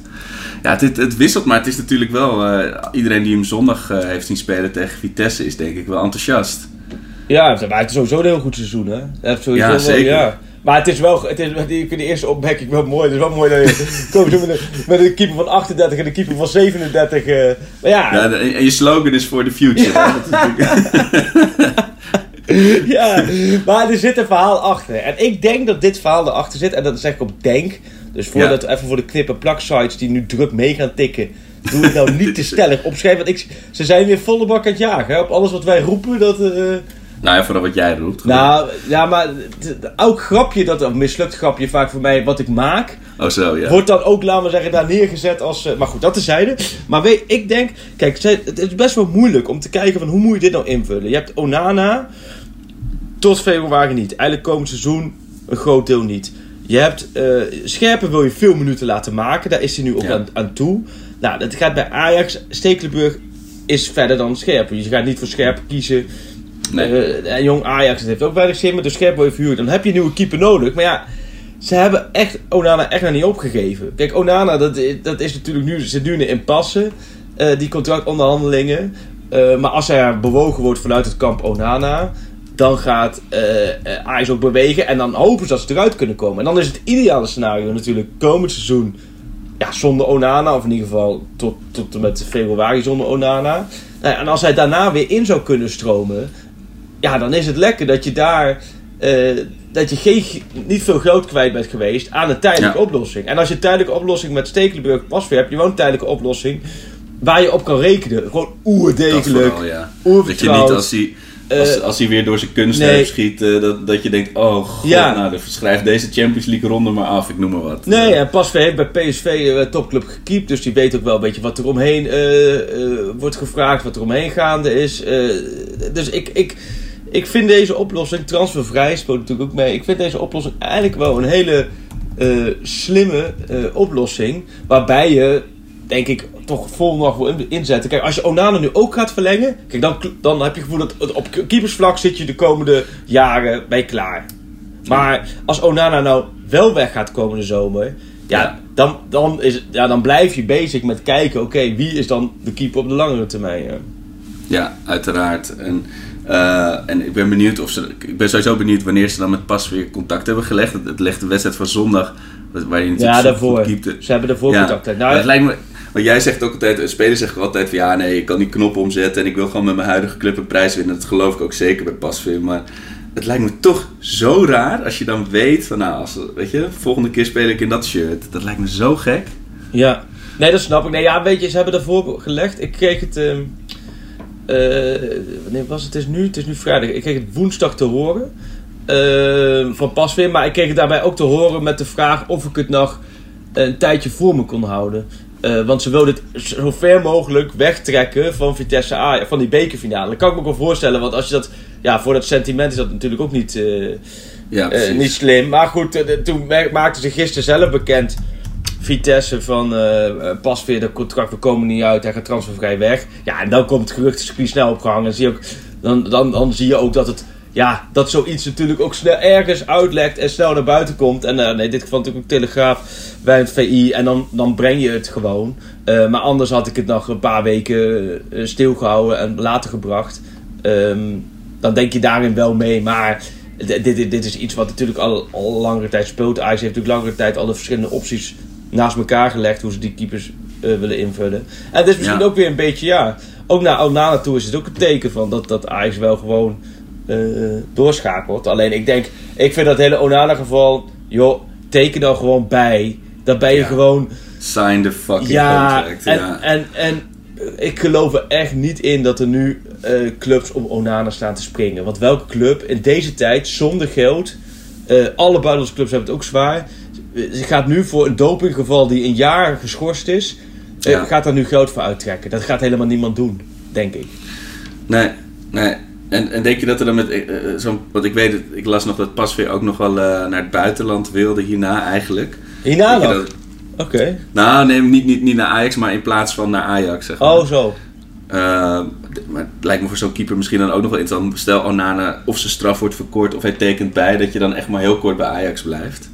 Ja, het, het wisselt, maar het is natuurlijk wel... eh, iedereen die hem zondag heeft zien spelen tegen Vitesse is denk ik wel enthousiast. Ja, maar het is sowieso een heel goed seizoen, hè? Heeft sowieso Ja, wel- zeker. ja. Maar het is wel, het is, die, die eerste opmerking wel mooi. Het is wel mooi dat je komt met, een, met een keeper van 38 en een keeper van 37. eh maar ja, Ja, de- en je slogan is for the future. hè? Ja, maar er zit een verhaal achter. En ik denk dat dit verhaal erachter zit. En dat zeg ik op denk. Dus voordat even voor de knip- en plak sites die nu druk mee gaan tikken. Doe het nou niet te stellig opschrijven. Want ik, ze zijn weer volle bak aan het jagen. Hè? Op alles wat wij roepen. Dat, eh, nou ja, vooral wat jij roept. gewoon. nou, ja, maar elk grapje, dat, of mislukt grapje vaak voor mij, wat ik maak. Oh zo, ja. Wordt dan ook, laten we zeggen, daar neergezet als... eh, maar goed, dat tezijde. Maar weet, ik denk... Kijk, het is best wel moeilijk om te kijken van hoe moet je dit nou invullen. Je hebt Onana tot februari niet. Eigenlijk komend seizoen een groot deel niet. Je hebt eh Scherpen wil je veel minuten laten maken. Daar is hij nu ook Ja. aan, aan toe. Nou, dat gaat bij Ajax. Stekelenburg is verder dan Scherpen. Je gaat niet voor Scherpen kiezen. Nee. Eh, en jong Ajax dat heeft ook weinig zin, maar dus Scherpen even huren. Dan heb je een nieuwe keeper nodig. Maar ja, ze hebben echt Onana echt nog niet opgegeven. Kijk, Onana, dat, dat is natuurlijk nu, zit nu in eh, die contractonderhandelingen. Eh, maar als er bewogen wordt vanuit het kamp Onana, dan gaat eh, Ajax ook bewegen. En dan hopen ze dat ze eruit kunnen komen. En dan is het ideale scenario natuurlijk komend seizoen ja, zonder Onana. Of in ieder geval tot, tot en met februari zonder Onana. Nou ja, en als hij daarna weer in zou kunnen stromen. Ja, dan is het lekker dat je daar. eh, dat je geen, niet veel geld kwijt bent geweest aan een tijdelijke Ja. oplossing. En als je een tijdelijke oplossing met Stekelenburg pas weer hebt, je wel een tijdelijke oplossing waar je op kan rekenen. Gewoon dat oerdegelijk, vooral, ja. Dat je niet als hij, als, Eh, als hij weer door zijn kunst nee. schiet, eh, dat, dat je denkt, oh god, Ja. nou, dan schrijf deze Champions League ronde maar af, ik noem maar wat. Nee, en Pasveer heeft bij PSV eh, topclub gekiept. Dus die weet ook wel een beetje wat er omheen wordt gevraagd, wat er omheen gaande is. Dus ik, ik, ik vind deze oplossing, transfervrij speelt natuurlijk ook mee. Ik vind deze oplossing eigenlijk wel een hele slimme oplossing. Waarbij je, denk ik, toch vol nog wil in- inzetten. Kijk, als je Onana nu ook gaat verlengen, kijk, dan, dan heb je het gevoel dat op keepersvlak zit je de komende jaren bij klaar. Maar als Onana nou wel weg gaat komende zomer, ja, Ja. Dan, dan, is, ja, dan blijf je bezig met kijken, oké, wie is dan de keeper op de langere termijn? Ja. Ja, uiteraard. En Uh, en ik ben benieuwd of ze. Ik ben sowieso benieuwd wanneer ze dan met pas weer contact hebben gelegd. Het, het legt de wedstrijd van zondag. Waar je ja, daarvoor. Ze hebben daarvoor ja, contact. Nou, het lijkt me. Jij zegt ook altijd, een speler zegt altijd van ja, nee, ik kan die knop omzetten en ik wil gewoon met mijn huidige club een prijs winnen. Dat geloof ik ook zeker bij Pasveer. Maar het lijkt me toch zo raar als je dan weet van nou, als, weet je, volgende keer speel ik in dat shirt. Dat lijkt me zo gek. Ja, nee, dat snap ik. Nee, ja, weet je, ze hebben daarvoor gelegd. Ik kreeg het. Uh, was het? Is nu, het is nu vrijdag. Ik kreeg het woensdag te horen. Uh, van Pasveer. Maar ik kreeg het daarbij ook te horen met de vraag of ik het nog een tijdje voor me kon houden. Uh, want ze wilden het zo ver mogelijk wegtrekken van Vitesse A, van die bekerfinale. Dat kan ik me ook wel voorstellen, want als je dat, ja, voor dat sentiment is dat natuurlijk ook niet, uh, ja, uh, niet slim. Maar goed, toen maakten ze gisteren zelf bekend, Vitesse, van pas weer de contract, we komen niet uit, hij gaat transfervrij weg. Ja, en dan komt het gerucht snel opgehangen. En zie je ook, dan, dan, dan zie je ook dat het ja, dat zoiets natuurlijk ook snel ergens uitlekt en snel naar buiten komt. En uh, nee, dit geval natuurlijk ook Telegraaf bij het VI. En dan, dan breng je het gewoon. Uh, maar anders had ik het nog een paar weken uh, stilgehouden en later gebracht. Um, dan denk je daarin wel mee. Maar dit, dit, dit is iets wat natuurlijk al, al langere tijd speelt. Ajax heeft natuurlijk langere tijd al de verschillende opties naast elkaar gelegd. Hoe ze die keepers willen invullen. En het is misschien ook weer een beetje, ja... Ook naar Onana toe is het ook een teken van dat, dat Ajax wel gewoon doorschakelt. Alleen ik denk, ik vind dat hele Onana geval, joh, teken dan gewoon bij. Dan ben je gewoon... Sign the fucking ja, contract. En, ja, en, en ik geloof er echt niet in dat er nu uh, clubs om Onana staan te springen. Want welke club in deze tijd, zonder geld... Uh, alle buitenlandse clubs hebben het ook zwaar. Ze gaat nu voor een dopinggeval die een jaar geschorst is... Ja. gaat daar nu geld voor uittrekken. Dat gaat helemaal niemand doen, denk ik. Nee, nee. En, en denk je dat er dan met uh, zo'n. Want ik weet, het, ik las nog dat Pasveer ook nog wel uh, naar het buitenland wilde hierna eigenlijk. Hierna nog? Oké. Okay. Nou, nee, niet, niet, niet naar Ajax, maar in plaats van naar Ajax. Zeg maar. Oh, zo. Uh, maar het lijkt me voor zo'n keeper misschien dan ook nog wel interessant. Stel Onana of zijn straf wordt verkort of hij tekent bij, dat je dan echt maar heel kort bij Ajax blijft.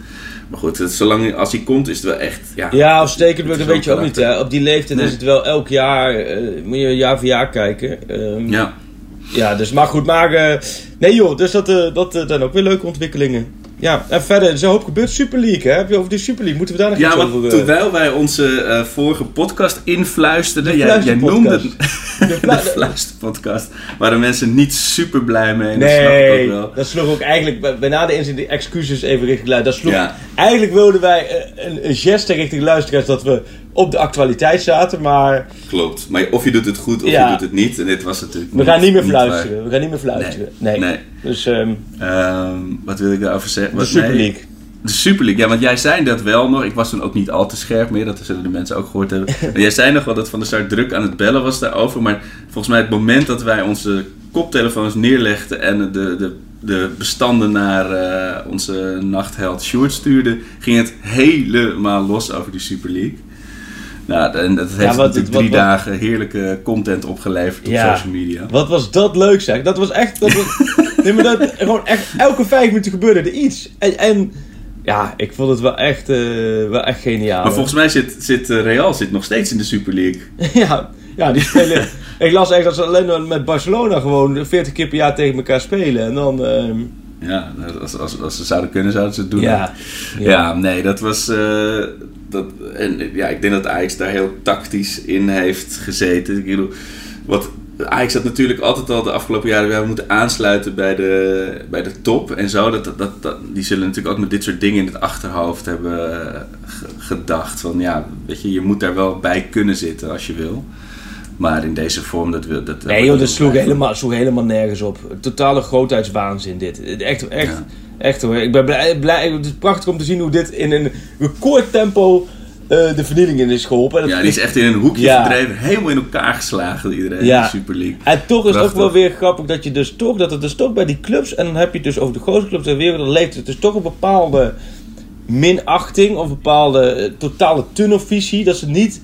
Maar goed, het, zolang als hij komt is het wel echt... Ja, ja of stekend wordt, dat weet je ook niet. Hè. Op die leeftijd is het wel elk jaar, moet je jaar voor jaar kijken. Um, ja. Ja, dus maar goed, maar... Uh, nee joh, dus dat, uh, dat uh, zijn ook weer leuke ontwikkelingen. Ja, en verder, er is een hoop gebeurd. Super League, hè? Heb je over die Super League? Moeten we daar nog ja, iets over... Ja, terwijl wij onze vorige podcast influisterden... Jij, jij noemde de, de fluisterpodcast. Waren mensen niet super blij mee. Nee, dat, snap ik ook wel. dat sloeg ook eigenlijk... Bij na de excuses even richting luid. Dat sloeg... Ja. Eigenlijk wilden wij een, een geste richting luisteraars... dat we op de actualiteit zaten, maar... Klopt, maar of je doet het goed of je doet het niet. En dit was natuurlijk We gaan niet meer fluisteren, we gaan niet meer fluisteren. Nee. nee. Dus, um, um, wat wil ik daarover zeggen? De Super League. De Super League, ja, want jij zei dat wel nog. Ik was toen ook niet al te scherp meer, dat zullen de mensen ook gehoord hebben. maar jij zei nog wel dat van de start druk aan het bellen was daarover. Maar volgens mij het moment dat wij onze koptelefoons neerlegden en de, de, de bestanden naar uh, onze nachtheld Short stuurden, ging het helemaal los over die Super League. Nou, en dat heeft ja, wat, natuurlijk drie dagen heerlijke content opgeleverd op social media. Wat was dat leuk zeg. Dat was echt... Dat was, nee, maar dat, gewoon echt elke vijf minuten gebeurde er iets. En, en ja, ik vond het wel echt, uh, wel echt geniaal. Maar volgens mij zit, zit uh, Real zit nog steeds in de Super League. ja, ja, die spelen... ik las echt dat ze alleen met Barcelona gewoon 40 keer per jaar tegen elkaar spelen. En dan... Uh, ja, als, als, als ze zouden kunnen, zouden ze het doen. Ja, ja. ja nee, dat was... Uh, dat, en ja, ik denk dat Ajax daar heel tactisch in heeft gezeten. Ik bedoel, wat, Ajax had natuurlijk altijd al de afgelopen jaren we moeten aansluiten bij de, bij de top en zo. Dat, dat, dat, die zullen natuurlijk ook met dit soort dingen in het achterhoofd hebben eh, gedacht. Van ja, weet je, je moet daar wel bij kunnen zitten als je wil. Maar in deze vorm, dat wil dat. Nee, joh, dat sloeg helemaal, sloeg helemaal nergens op. Totale grootheidswaanzin, dit. Echt, echt. Echt hoor, ik ben blij, blij, het is prachtig om te zien hoe dit in een recordtempo uh, de vernieling in is geholpen. ja, die is echt in een hoekje verdreven, helemaal in elkaar geslagen, iedereen ja. in de Super League. En toch is het ook wel weer grappig dat je dus toch, dat het dus toch bij die clubs, en dan heb je het dus over de grootste clubs ter wereld, dan leeft het dus toch een bepaalde minachting of een bepaalde uh, totale tunnelvisie, dat ze niet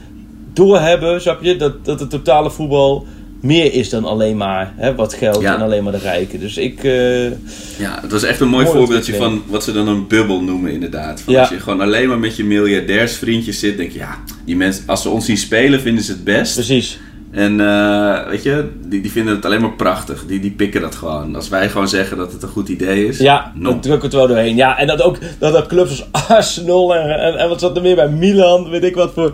doorhebben, snap je, dat, dat het totale voetbal meer is dan alleen maar hè, wat geld en alleen maar de rijken. Dus ik... Uh, ja, het was echt een mooi, voorbeeldje van wat ze dan een bubbel noemen inderdaad. Van Als je gewoon alleen maar met je miljardairsvriendjes zit, denk je... Ja, die mensen, als ze ons zien spelen, vinden ze het best. Precies. En eh, weet je, die, die vinden het alleen maar prachtig. Die, die pikken dat gewoon. Als wij gewoon zeggen dat het een goed idee is. Ja, dat drukken het wel doorheen. Ja, en dat ook dat er clubs als Arsenal en, en, en wat zat er meer bij Milan, weet ik wat voor,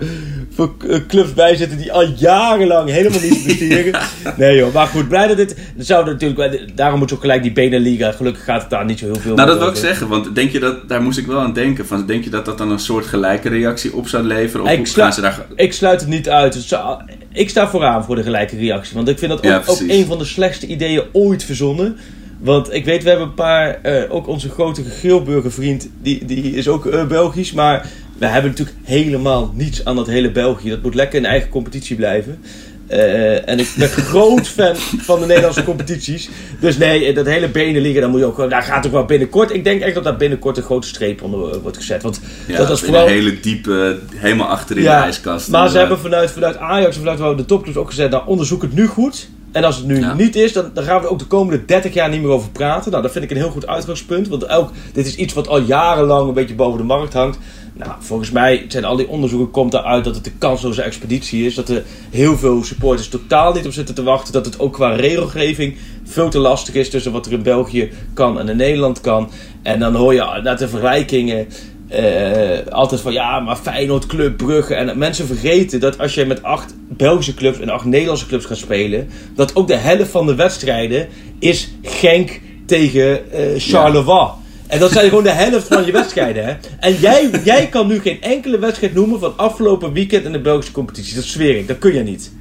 voor clubs bij zitten die al jarenlang helemaal niet presteren. nee joh, maar goed, blij dat dit. Zou natuurlijk, daarom moet je ook gelijk die Beneliga. Gelukkig gaat het daar niet zo heel veel Nou, dat wil ik zeggen, want denk je dat, daar moest ik wel aan denken. Van, denk je dat dat dan een soort gelijke reactie op zou leveren? Of Ik hoe sla- gaan ze daar... Ik sluit het niet uit. Het zou- Ik sta vooraan voor de gelijke reactie. Want ik vind dat ook, Ja, ook een van de slechtste ideeën ooit verzonnen. Want ik weet, we hebben een paar, eh, ook onze grote Geelburger vriend, die, die is ook eh, Belgisch. Maar we hebben natuurlijk helemaal niets aan dat hele België. Dat moet lekker in eigen competitie blijven. Eh, en ik ben groot fan van de Nederlandse competities. Dus nee, dat hele Beneliga, daar moet je ook. Daar gaat ook wel binnenkort. Ik denk echt dat daar binnenkort een grote streep onder wordt gezet. Want Ja, dat was in vooral. een hele diepe, helemaal achter in de ijskast. Maar ze hebben vanuit, vanuit Ajax en vanuit de topclubs ook gezegd, nou onderzoek het nu goed. En als het nu Ja. niet is, dan, dan gaan we er ook de komende 30 jaar niet meer over praten. Nou, dat vind ik een heel goed uitgangspunt. Want elk, dit is iets wat al jarenlang een beetje boven de markt hangt. Nou, volgens mij zijn al die onderzoeken komt eruit dat het een kansloze expeditie is. Dat er heel veel supporters totaal niet op zitten te wachten. Dat het ook qua regelgeving veel te lastig is tussen wat er in België kan en in Nederland kan. En dan hoor je naar de vergelijkingen eh, altijd van ja, maar Feyenoord, Club Brugge. En mensen vergeten dat als je met acht Belgische clubs en acht Nederlandse clubs gaat spelen, dat ook de helft van de wedstrijden is Genk tegen eh Charleroi. En dat zijn gewoon de helft van je wedstrijden. Hè? En jij, jij kan nu geen enkele wedstrijd noemen van afgelopen weekend in de Belgische competitie. Dat zweer ik, dat kun je niet.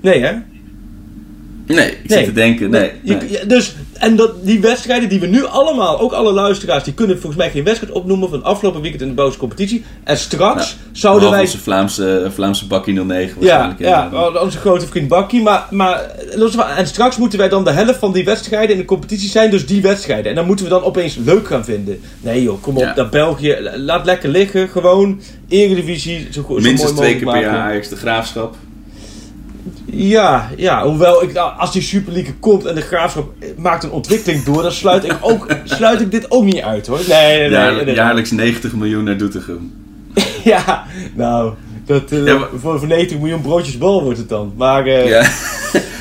Nee, hè? Nee, ik Nee. zit te denken, nee. Je- ja, dus, en dat, die wedstrijden die we nu allemaal, ook alle luisteraars, die kunnen volgens mij geen wedstrijd opnoemen van afgelopen weekend in de Belgische competitie. En straks Nou, zouden wij. onze Vlaamse, Vlaamse bakkie 09 Ja, waarschijnlijk. ja, inderdaad. onze grote vriend Bakkie. Maar, maar, en straks moeten wij dan de helft van die wedstrijden in de competitie zijn, dus die wedstrijden. En dan moeten we dan opeens leuk gaan vinden. Nee joh, kom op, Ja. dat België, laat lekker liggen. Gewoon, Eredivisie, zo, Minstens mooi twee keer per jaar. Ajax de Graafschap. Ja, ja, hoewel ik, nou, als die Super League komt en de graafschap maakt een ontwikkeling door, dan sluit ik, ook, sluit ik dit ook niet uit hoor. Nee, nee, nee. Jaar- nee, nee. jaarlijks 90 miljoen naar Doetinchem. Ja, nou, dat, eh, Ja, maar- voor, voor 90 miljoen broodjes bal wordt het dan. Maar eh, Ja.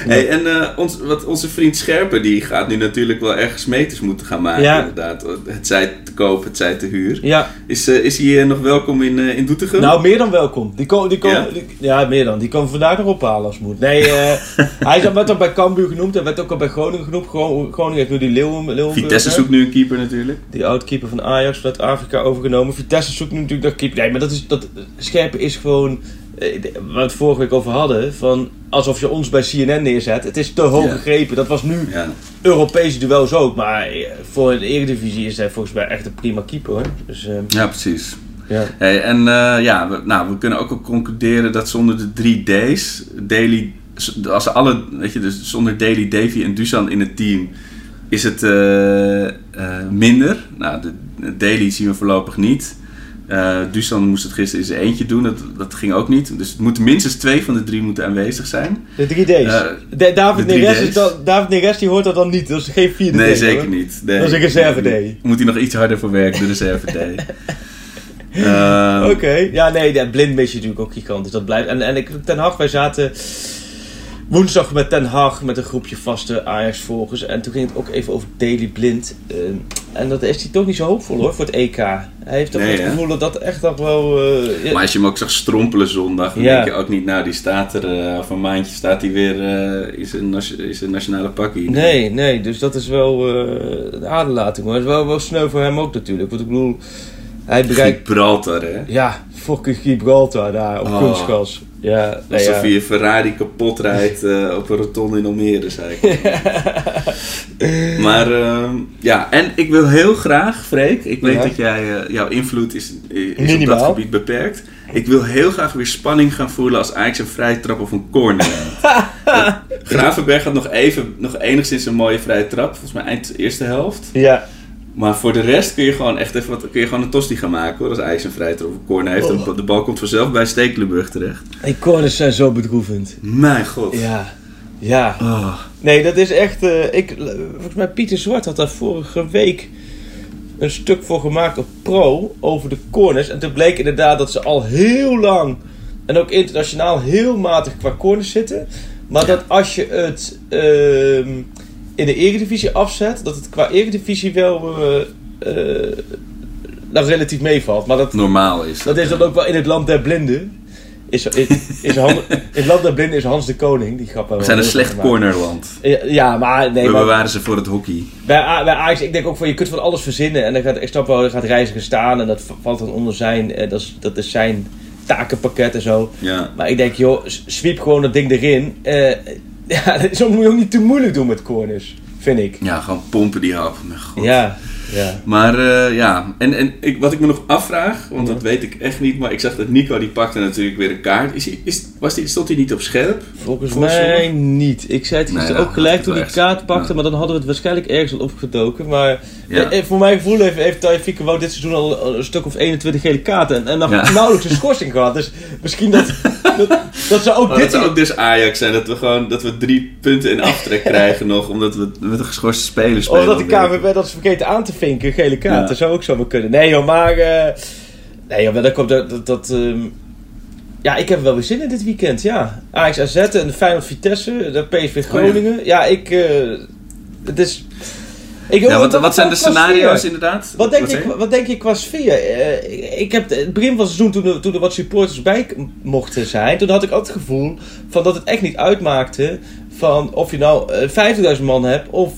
hey, en eh, ons, wat onze vriend Scherpen, die gaat nu natuurlijk wel ergens meters moeten gaan maken. Ja. Inderdaad. Het zij te koop, het zij te huur. ja, Is, eh, is hij eh, nog welkom in, eh in Doetinchem? nou meer dan welkom. Die komen, die komen, Ja? die- ja, meer dan. Die komen vandaag nog ophalen als het moet. Nee, hij is- werd ook bij Cambuur genoemd. Hij werd ook al bij Groningen genoemd. Gro- Groningen heeft nu die Leeuwen, Leeuwenburger. Vitesse zoekt nu een keeper natuurlijk. Die oud-keeper van Ajax vanuit Afrika overgenomen. Vitesse zoekt nu natuurlijk dat keeper. Nee, maar dat is, dat, Scherpen is gewoon... eh, Waar we het vorige week over hadden. Van alsof je ons bij CNN neerzet. Het is te hoog Ja. gegrepen. Dat was nu Ja. Europese duels ook. Maar eh, voor de Eredivisie is hij volgens mij echt een prima keeper. Hoor. Dus eh, ja, precies. ja. Hey, en eh, ja, we, nou, we kunnen ook al concluderen dat zonder de drie D's, Daily, als alle, weet je, dus zonder Daily, Davy en Dusan in het team, is het minder. Nou, de, de Daily zien we voorlopig niet. Eh Dusan moest het gisteren in zijn eentje doen, dat, dat ging ook niet. Dus het moeten minstens twee van de drie moeten aanwezig zijn. De 3D's. Eh, De- David, de Neres 3D's. is dan, David Neres die hoort dat dan niet. Dat is geen vierde Nee, zeker hoor. niet. Nee. Dat is een reserve D. Moet hij nog iets harder voor werken, de reserve D. Ehm, Oké, ja nee, ja, blind mis je natuurlijk ook gigantisch. Dat blijft. En, en ik, Ten Hag, wij zaten woensdag met Ten Hag met een groepje vaste Ajax-volgers. En toen ging het ook even over Daily Blind. Eh, en dat is hij toch niet zo hoopvol hoor, voor het EK. Hij heeft toch Nee, het gevoel dat dat echt nog wel... eh, Maar als je hem ook zag strompelen zondag, dan Ja. denk je ook niet, nou die staat er, eh of een maandje staat hij weer uh, in, zijn nationale pakkie. Nee, nee, dus dat is wel een aderlating hoor. Het is wel, wel sneu voor hem ook natuurlijk. Want ik bedoel, hij bereikt... Gibraltar, hè? Ja, fucking Gibraltar daar op Oh. kunstgas. Ja, nee, Alsof ja. je je Ferrari kapot rijdt eh, op een rotonde in Almere, zei ik. maar ehm, ja, en ik wil heel graag, Freek, ik weet Ja. dat jij, eh, jouw invloed is, is op dat gebied beperkt. Ik wil heel graag weer spanning gaan voelen als Ajax een vrije trap of een corner Gravenberg had nog even, nog enigszins een mooie vrije trap, volgens mij eind eerste helft. Ja, Maar voor de rest kun je gewoon echt even wat, kun je gewoon een tosti gaan maken hoor. Als Ajax een of een corner heeft. Oh. De bal komt vanzelf bij Stekelenburg terecht. die corners zijn zo bedroevend. Mijn god. Ja, ja. Oh. Nee, dat is echt... eh, ik, volgens mij Pieter Zwart had daar vorige week een stuk voor gemaakt op Pro over de corners. En toen bleek inderdaad dat ze al heel lang en ook internationaal heel matig qua corners zitten. Maar dat als je het ehm, in de Eredivisie afzet, dat het qua Eredivisie wel nou, relatief meevalt. Maar dat, Normaal is dat is dan ook wel in het land der blinden. Is, is, is Han- in het land der blinden is Hans de Koning. Die grap hebben We zijn een slecht cornerland. Ja, ja, maar nee, We maar bewaren ze voor het hockey. bij, bij Ajax, ik denk ook van je kunt van alles verzinnen. En dan gaat, ik snap wel, er gaat reiziger staan en dat valt dan onder zijn, eh, dat, is, dat is zijn takenpakket en zo. Ja. Maar ik denk, joh, sweep gewoon dat ding erin. Eh, ja, zo moet je ook niet te moeilijk doen met corners, vind ik. ja, gewoon pompen die hap. Mijn god. Ja, ja. Maar eh, ja, en, en ik, wat ik me nog afvraag, want dat weet ik echt niet, maar ik zag dat Nico die pakte natuurlijk weer een kaart. Is, is, was die, stond hij niet op scherp? Volgens mij niet. Ik zei het Nee, ook gelijk toen die kaart pakte, maar dan hadden we het waarschijnlijk ergens al opgedoken. Maar Ja. eh, voor mijn gevoel heeft, heeft Taifike Wout dit seizoen al een stuk of 21 gele kaarten en, en nog Ja. nauwelijks een schorsing gehad. Dus misschien dat, dat, dat zou ook Maar dit dat zou ook dus Ajax zijn, dat we gewoon dat we drie punten in aftrek krijgen nog, omdat we met een geschorste speler spelen. Of dat de. KVB dat ze vergeten aan te vinken, gele kaart. Ja. Dat zou ook zo maar kunnen. Nee joh, maar... eh, nee joh, dat komt dat... dat, dat ehm, ja, ik heb wel weer zin in dit weekend, ja. Ajax AZ en de Feyenoord Vitesse, de PSV Groningen. ja. ik... eh, het is... Ik, Ja, wat, wat zijn de sfeer? scenario's inderdaad? Wat denk, ik, wat denk je qua sfeer? Eh, ik heb het begin van het seizoen, toen er, toen er wat supporters bij mochten zijn, toen had ik ook het gevoel van dat het echt niet uitmaakte van of je nou eh, 50.000 man hebt of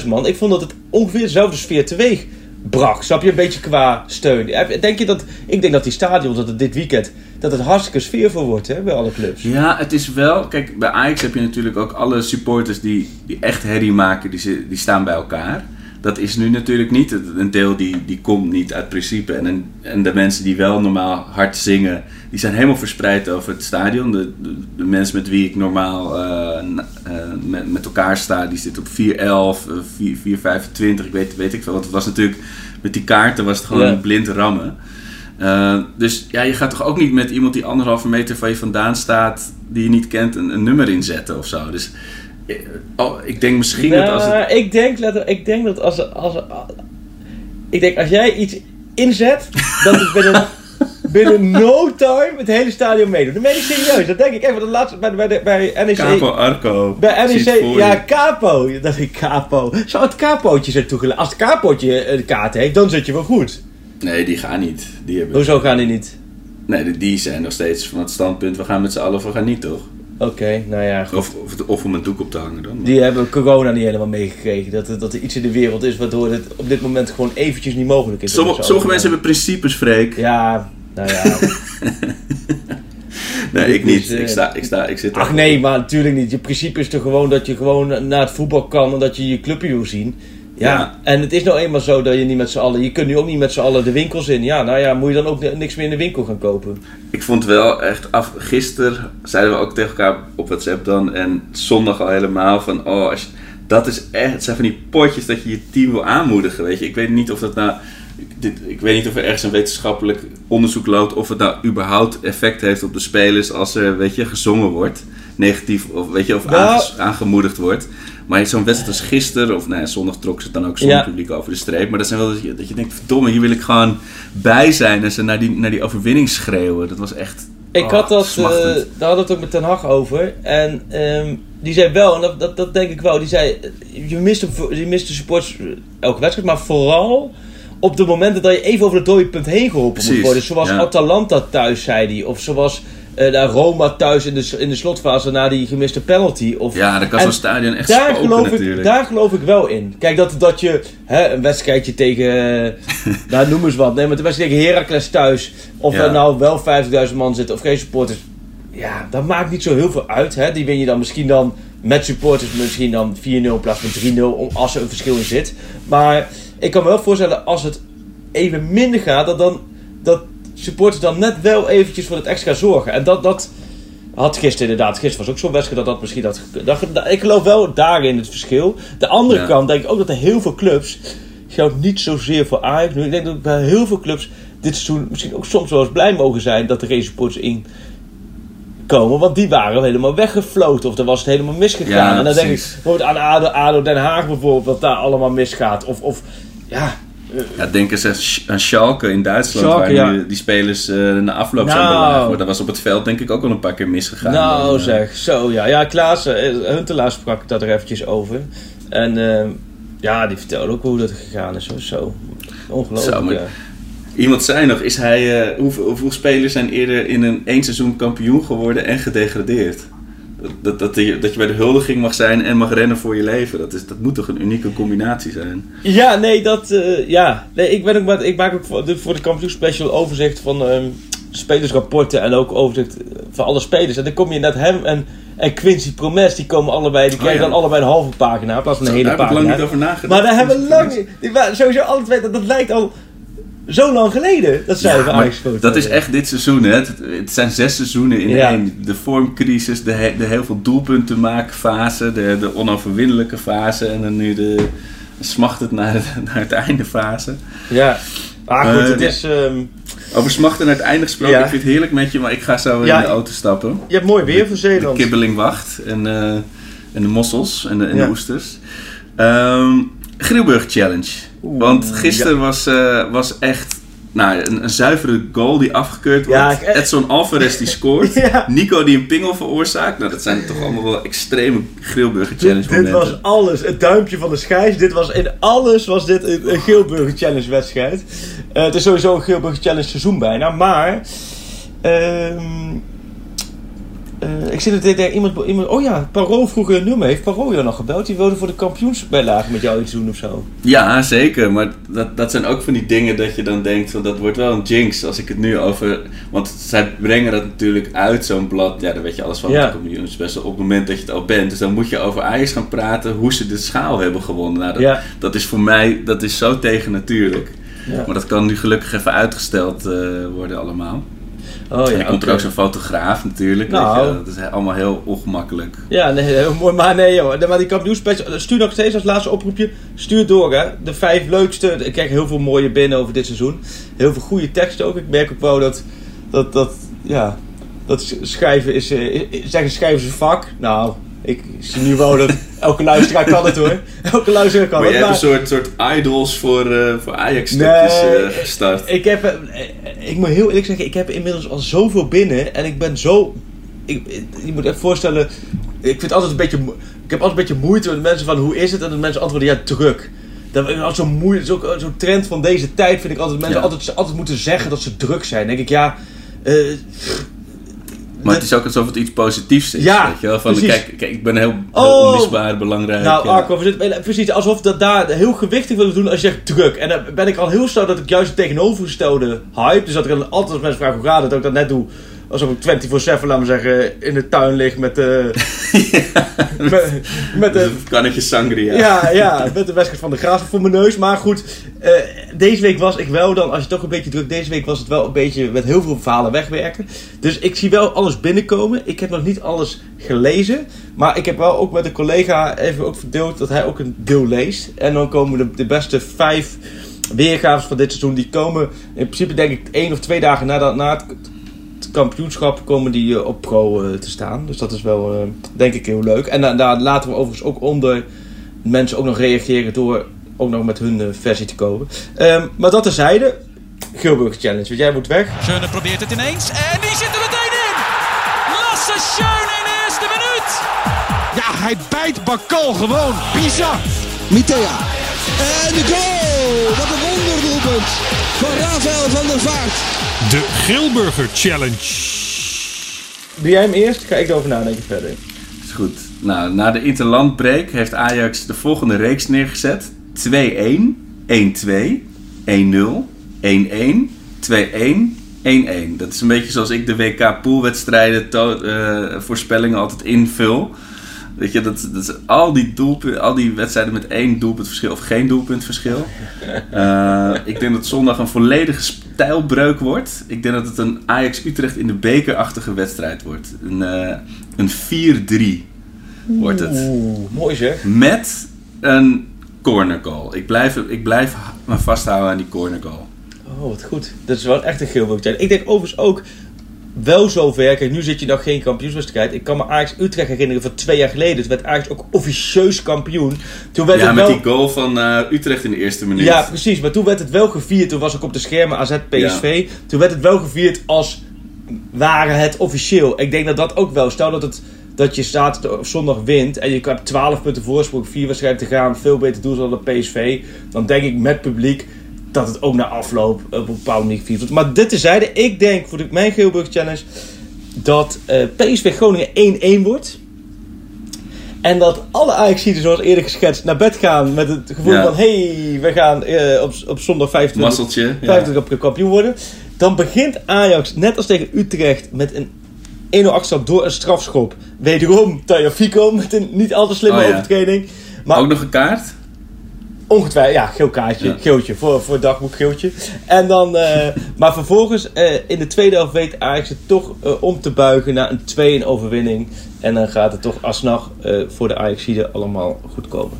10.000 man. Ik vond dat het ongeveer dezelfde sfeer teweeg bracht. Snap je? Een beetje qua steun. Heb- Denk je dat, ik denk dat die stadions, dat het dit weekend, dat het hartstikke sfeervol wordt hè, bij alle clubs. Ja, het is wel. Kijk, bij Ajax heb je natuurlijk ook alle supporters die, die echt herrie maken, die, die staan bij elkaar. Dat is nu natuurlijk niet. Een deel die, die komt niet uit principe. En, en, de mensen die wel normaal hard zingen, die zijn helemaal verspreid over het stadion. De, de, de mensen met wie ik normaal eh, eh, met, met elkaar sta, die zitten op 4-11, eh, 4 4-25, ik weet, weet ik veel. Want het was natuurlijk, met die kaarten was het gewoon blind rammen. Uh, dus ja, je gaat toch ook niet met iemand die anderhalve meter van je vandaan staat, die je niet kent, een, een nummer inzetten of zo. Dus eh, oh, ik denk misschien dat als het. Nou, ik, denk, ik denk dat als, als, ik denk als jij iets inzet, dat het binnen, binnen no time het hele stadion meedoet. Dat meen ik serieus, dat denk ik. Want de laatste, bij, bij, de- bij NEC... Capo Arco. Bij NEC, voor ja, je. capo. Dat is capo. Zou het capootje zijn toegelaten? Als het capootje eh, de kaart heeft, dan zit je wel goed. Nee, die gaan niet. Die hebben... Hoezo gaan die niet? Nee, die- die zijn nog steeds van het standpunt, we gaan met z'n allen we gaan niet, toch? Oké, nou ja, goed. Of, of, of om een doek op te hangen dan. Die hebben corona niet helemaal meegekregen. Dat, er- dat er iets in de wereld is waardoor het op dit moment gewoon eventjes niet mogelijk is. om Sommige, sommige mensen hebben principes, Freek. Ja, nou ja. Nee, ik Dus, niet. eh, Ik, sta, ik, sta, ik zit Ach nee, maar natuurlijk niet. Je principe is toch gewoon dat je gewoon naar het voetbal kan en dat je je clubje wil zien. Ja. En het is nou eenmaal zo dat je niet met z'n allen... Je kunt nu ook niet met z'n allen de winkels in. Ja, nou ja, moet je dan ook ni- niks meer in de winkel gaan kopen. Ik vond wel echt af. Gisteren zeiden we ook tegen elkaar op WhatsApp dan. En zondag al helemaal van. Oh, als je- dat is echt. Het zijn van die potjes dat je je team wil aanmoedigen. Weet je, ik weet niet of dat nou. Dit, ik weet niet of er ergens een wetenschappelijk onderzoek loopt. Of het nou überhaupt effect heeft op de spelers. Als er, weet je, gezongen wordt. Negatief. Of, weet je, of Nou- aangemoedigd wordt. Maar zo'n wedstrijd als gisteren. Of nou ja, zondag trok ze het dan ook zonder Ja. publiek over de streep. Maar dat zijn wel dat je, dat je denkt. Verdomme, hier wil ik gewoon bij zijn. En ze naar die, naar die overwinning schreeuwen. Dat was echt. Ik Oh, had dat, smachtend. eh, daar hadden we het ook met Ten Hag over. En ehm, die zei wel, en dat, dat, dat denk ik wel, die zei, eh, je mist, de, je mist de supporters eh, elke wedstrijd, maar vooral op de momenten dat je even over het dode punt heen geholpen moet worden. Zoals ja. Atalanta thuis, zei hij. Of zoals naar Roma thuis in de, in de slotfase na die gemiste penalty. Of, Ja, dan kan zo'n stadion echt daar spoken geloof, ik, daar geloof ik wel in. Kijk, dat, dat je hè, een wedstrijdje tegen, eh, nou noem eens wat, nee, maar een wedstrijd tegen Heracles thuis, of Ja. er nou wel 50.000 man zitten of geen supporters, ja, dat maakt niet zo heel veel uit. Hè. Die win je dan misschien dan met supporters misschien dan 4-0 in plaats van 3-0, om- als er een verschil in zit. Maar ik kan me wel voorstellen, als het even minder gaat, dat, dan, dat supporters dan net wel eventjes voor het extra zorgen. En dat... dat had gisteren inderdaad, gisteren was ook zo'n wedstrijd dat dat misschien had. Dat, dat- ik geloof wel daarin het verschil. De andere Ja. kant denk ik ook dat er heel veel clubs, geldt niet zozeer voor Ajax nu, ik denk dat bij heel veel clubs dit seizoen misschien ook soms wel eens blij mogen zijn dat er geen supporters in komen. Want die waren helemaal weggefloten of er was het helemaal misgegaan. Ja, en dan denk ik bijvoorbeeld aan ADO, ADO Den Haag bijvoorbeeld, wat daar allemaal misgaat. Of, of ja, Ja, denk eens aan Sch- aan Schalke in Duitsland, Schalke, waar ja. nu die spelers eh, na afloop Nou. zijn belaagd worden. Dat was op het veld denk ik ook al een paar keer misgegaan. Nou Eh, zeg, zo ja. Ja, Klaas eh, Huntelaar sprak dat er eventjes over. En ja, die vertelde ook hoe dat gegaan is. Zo, zo. Ongelooflijk. Zo, maar- ja. Iemand zei nog, is hij, hoeveel, hoeveel spelers zijn eerder in een één seizoen kampioen geworden en gedegradeerd? Dat, dat, je, dat je bij de huldiging mag zijn en mag rennen voor je leven. Dat, is, dat moet toch een unieke combinatie zijn? Ja, nee, dat. eh, ja. Nee, ik, ben ook, maar, ik maak ook voor de, voor de Kampioen Special overzicht van ehm, spelersrapporten en ook overzicht eh, van alle spelers. En dan kom je net hem en, en Quincy Promes, die komen allebei, die Oh, krijgen ja. dan allebei een halve pagina in plaats van een hele daar heb ik pagina. lang niet over nagedacht. Maar daar hebben we lang niet. Sowieso alle twee, dat, dat lijkt al zo lang geleden dat zij Ja, van maar Ajax dat is echt dit seizoen. Hè. Het, het zijn zes seizoenen in Ja. één. De vormcrisis, de, he- de heel veel doelpunten maken fase, de, de onoverwinnelijke fase en dan nu de smachtend naar, het- naar het einde fase. Ja. Ah, goed, Eh, het ja. is. ehm, Over smachten naar het einde gesproken, Ja. ik vind het heerlijk met je, maar ik ga zo Ja. in de auto stappen. je hebt mooi weer voor De Zeeland. kibbeling wacht en, eh, en de mossels en de, en de oesters. Ehm Grilburg Challenge. Want gisteren was, eh, was echt nou, een, een zuivere goal die afgekeurd wordt. Edson Alvarez die scoort. Ja. Nico die een pingel veroorzaakt. Nou, dat zijn toch allemaal wel extreme Grilburger Challenge Dit, dit momenten. was alles. Het duimpje van de schijs. Dit was in alles was dit een, een Geelburger Challenge wedstrijd. Eh, het is sowieso een Geelburger Challenge seizoen bijna. Maar... ehm, eh, ik zit er tegen iemand, iemand... Oh ja, Paro vroeg een nummer. Heeft Paro jou nog gebeld? Die wilde voor de kampioensbijlage met jou iets doen of zo. Ja, zeker. Maar dat, dat zijn ook van die dingen dat je dan denkt, van, dat wordt wel een jinx als ik het nu over... Want zij brengen dat natuurlijk uit, zo'n blad. Ja, daar weet je alles van Ja. de kampioensbest op het moment dat je het al bent. Dus dan moet je over Ajax gaan praten, hoe ze de schaal hebben gewonnen. Nou, dat, Ja. dat is voor mij, dat is zo tegen natuurlijk. Ja. Maar dat kan nu gelukkig even uitgesteld eh, worden allemaal. Oh en ja, dan komt er ook zo'n fotograaf natuurlijk. Nou. je. Dat is allemaal heel ongemakkelijk. Ja, nee, heel mooi. Maar nee, joh. Maar die kampioenspecial, stuur nog steeds als laatste oproepje. Stuur door, hè. De vijf leukste. Ik krijg heel veel mooie binnen over dit seizoen. Heel veel goede teksten ook. Ik merk ook wel dat, dat, dat ja, dat sch- schrijven is, eh, zeggen schrijven is een vak. Nou, ik zie nu wel dat elke luisteraar kan het hoor. Elke luisteraar kan Maar het. jij hebt maar- een soort, soort idols voor, eh, voor Ajax-stukjes Nee, eh, gestart. Ik heb, eh, ik moet heel eerlijk zeggen, ik heb inmiddels al zoveel binnen en ik ben zo. Ik, je moet echt voorstellen, ik vind altijd een beetje. Ik heb altijd een beetje moeite met mensen van hoe is het en dat mensen antwoorden ja druk. Dat is altijd zo'n moeilijk, zo'n trend van deze tijd vind ik altijd mensen Ja. altijd, altijd moeten zeggen dat ze druk zijn. Dan denk ik ja. Maar het is ook alsof het iets positiefs is. Ja, weet je wel? Van, precies. kijk, kijk, ik ben heel, heel Oh. onmisbaar, belangrijk. Nou, ja. Arco, precies alsof dat daar heel gewichtig willen doen als je zegt druk. En dan ben ik al heel snel dat ik juist het tegenovergestelde hype. Dus dat ik altijd als mensen vragen hoe gaat het, dat ik dat net doe. Alsof ik 24-7, laat maar zeggen, in de tuin lig met de... met, met de kannetje sangria. ja, ja, met de wedstrijd van de Graaf voor mijn neus. Maar goed, eh, deze week was ik wel dan, als je toch een beetje druk, deze week was het wel een beetje met heel veel verhalen wegwerken. Dus ik zie wel alles binnenkomen. Ik heb nog niet alles gelezen. Maar ik heb wel ook met een collega even ook verdeeld dat hij ook een deel leest. En dan komen de, de beste vijf weergaves van dit seizoen. Die komen in principe denk ik één of twee dagen na, dat, na het kampioenschap komen die eh, op pro eh, te staan. Dus dat is wel eh, denk ik heel leuk. En da- daar laten we overigens ook onder mensen ook nog reageren door ook nog met hun versie te komen. Ehm, maar dat terzijde. Gilburg Challenge, want jij moet weg. Schöne probeert het ineens en die zit er meteen in. Lasse Schöne in de eerste minuut. Ja, hij bijt Bakal gewoon. Bizar. Mitea. En de goal! Wat een wonderdoelpunt van Rafael van der Vaart. De Grilburger Challenge. Doe jij hem eerst? Ga ik erover nadenken verder. Is goed. Nou, na de interlandbreak heeft Ajax de volgende reeks neergezet. 2-1, 1-2, 1-0, 1-1, 2-1, 1-1. Dat is een beetje zoals ik de WK poolwedstrijden eh, voorspellingen altijd invul. Weet je, dat, dat is al die, doelpunten, al die wedstrijden met één doelpuntverschil of geen doelpuntverschil. Eh, ik denk dat zondag een volledige stijlbreuk wordt. Ik denk dat het een Ajax-Utrecht in de bekerachtige wedstrijd wordt. Een, eh, een 4-3 wordt het. Oeh, mooi zeg. Met een corner goal. Ik blijf, ik blijf me vasthouden aan die corner goal. Oh, wat goed. Dat is wel echt een Challenge. Ik denk overigens ook wel zover. Kijk, nu zit je nog geen kampioenswedstrijd. Ik kan me Ajax Utrecht herinneren van twee jaar geleden. Toen werd Ajax ook officieus kampioen. Toen werd Ja, het met wel... die goal van eh, Utrecht in de eerste minuut. Ja, precies. Maar toen werd het wel gevierd. Toen was ik op de schermen AZ PSV. Toen werd het wel gevierd als waren het officieel. Ik denk dat dat ook wel. Stel dat, het, dat je zaterdag of zondag wint en je hebt 12 punten voorsprong, vier wedstrijden te gaan, veel beter doel dan de PSV. Dan denk ik met publiek dat het ook na afloop op een bepaalde manier gevierd wordt. Maar dit tezijde, ik denk voor de, mijn Geelburg Challenge dat eh, PSV Groningen 1-1 wordt. En dat alle Ajaxiden, zoals eerder geschetst, naar bed gaan met het gevoel Ja. van... hé, hey, we gaan eh, op, op zondag 25, Masseltje. Ja. 25 op kampioen worden. Dan begint Ajax, net als tegen Utrecht, met een 1-0 achterstand door een strafschop. Wederom Tajafico met een niet al te slimme Oh ja. overtreding. Maar Ook nog een kaart? Ongetwijfeld, ja, geel kaartje, Ja. geeltje, voor, voor het dagboek geeltje. En dan, eh, maar vervolgens, eh, in de tweede helft weet Ajax het toch eh, om te buigen naar een 2-1 overwinning. En dan gaat het toch alsnog voor de Ajaxiden allemaal goed komen.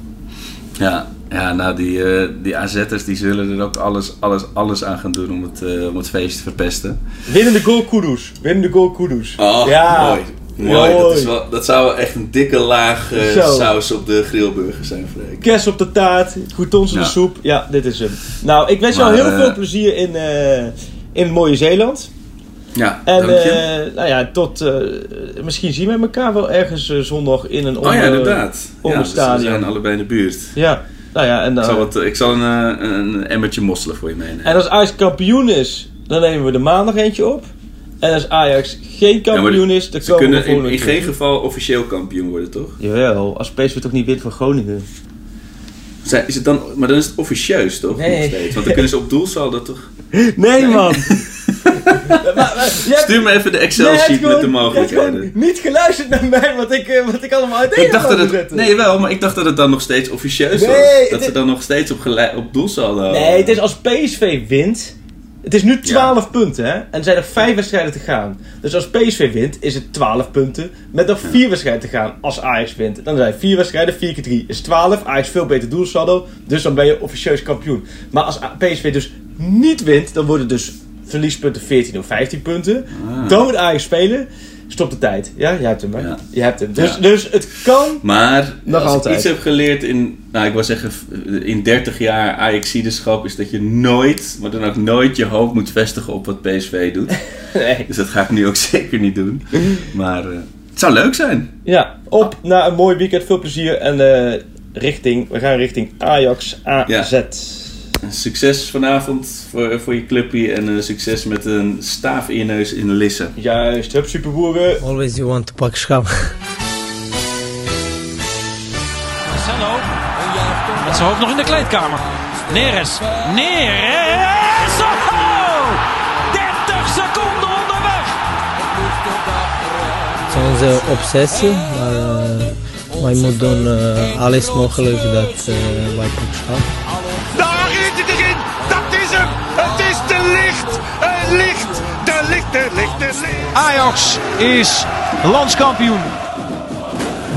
Ja, ja nou die, die AZ'ers die zullen er ook alles, alles, alles aan gaan doen om het, om het feest te verpesten. Winnende goal Kudus. Winnende goal Kudus. Oh, ja. mooi. Mooi. Dat, is wel, dat zou wel echt een dikke laag eh, saus op de grillburger zijn, Freek. Kers op de taart, goetons in Ja. de soep. Ja, dit is hem. Nou, ik wens jou heel eh, veel plezier in, eh, in het mooie Zeeland. Ja, En dank je. eh, nou ja, tot. eh, misschien zien we elkaar wel ergens zondag in een oh ja, onder- inderdaad. onder Ja, dus we stadion. zijn allebei in de buurt. Ja, nou ja, en, Ik dan, zal, wat, ik zal een, een emmertje mosselen voor je meenemen. en als Ajax kampioen is, dan nemen we de maandag eentje op. En als Ajax geen kampioen Ja, is, dan Ze komen we kunnen in, in geen geval officieel kampioen worden, toch? Jawel, als PSV toch niet wint van Groningen. Zijn- Is het dan, maar dan is het officieus, toch? Nee. Nog steeds. Want dan kunnen ze op doelsaldo toch... Nee, man! maar, maar, hebt- Stuur me even de Excel-sheet met de mogelijkheden. niet geluisterd naar mij, wat ik, eh, wat ik allemaal uiteen Ik dacht dat het... zetten. Nee, wel, maar ik dacht dat het dan nog steeds officieus Nee, was. Dat ze dan nog steeds op, op doelsaldo... Nee, het is als PSV wint. Het is nu 12 punten, hè? En er zijn er 5 wedstrijden te gaan. Dus als PSV wint, is het 12 punten. Met nog 4 wedstrijden te gaan als Ajax wint. Dan zijn 4 wedstrijden, 4 keer 3 is 12. Ajax veel beter doelsaldo. Dus dan ben je officieus kampioen. Maar als PSV dus niet wint, dan worden dus verliespunten 14 of 15 punten. Dan moet Ajax spelen. Stop de tijd. Ja, je hebt hem, hè? Ja. Je hebt hem. Dus, Ja. dus het kan. Maar Nog als altijd. ik iets heb geleerd in, nou ik wil zeggen, in 30 jaar Ajaxiderschap is dat je nooit, maar dan ook nooit je hoop moet vestigen op wat PSV doet. Nee. dus dat ga ik nu ook zeker niet doen. Maar eh, het zou leuk zijn. Ja, op naar een mooi weekend. Veel plezier. En eh, richting, we gaan richting Ajax AZ. Succes vanavond voor, voor je clubje en succes met een staaf in je neus in Lisse. Juist, hup superboeren. Always you want to pak schap. Marcelo. Met zijn hoofd nog in de kleedkamer. Neres. Neres. Oh! 30 seconden onderweg. Het is onze obsessie, maar eh, wij moeten doen eh, alles mogelijk dat eh, wij pak schap. Licht. De licht, de licht, de licht. Ajax is landskampioen.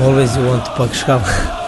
Always you want to pak.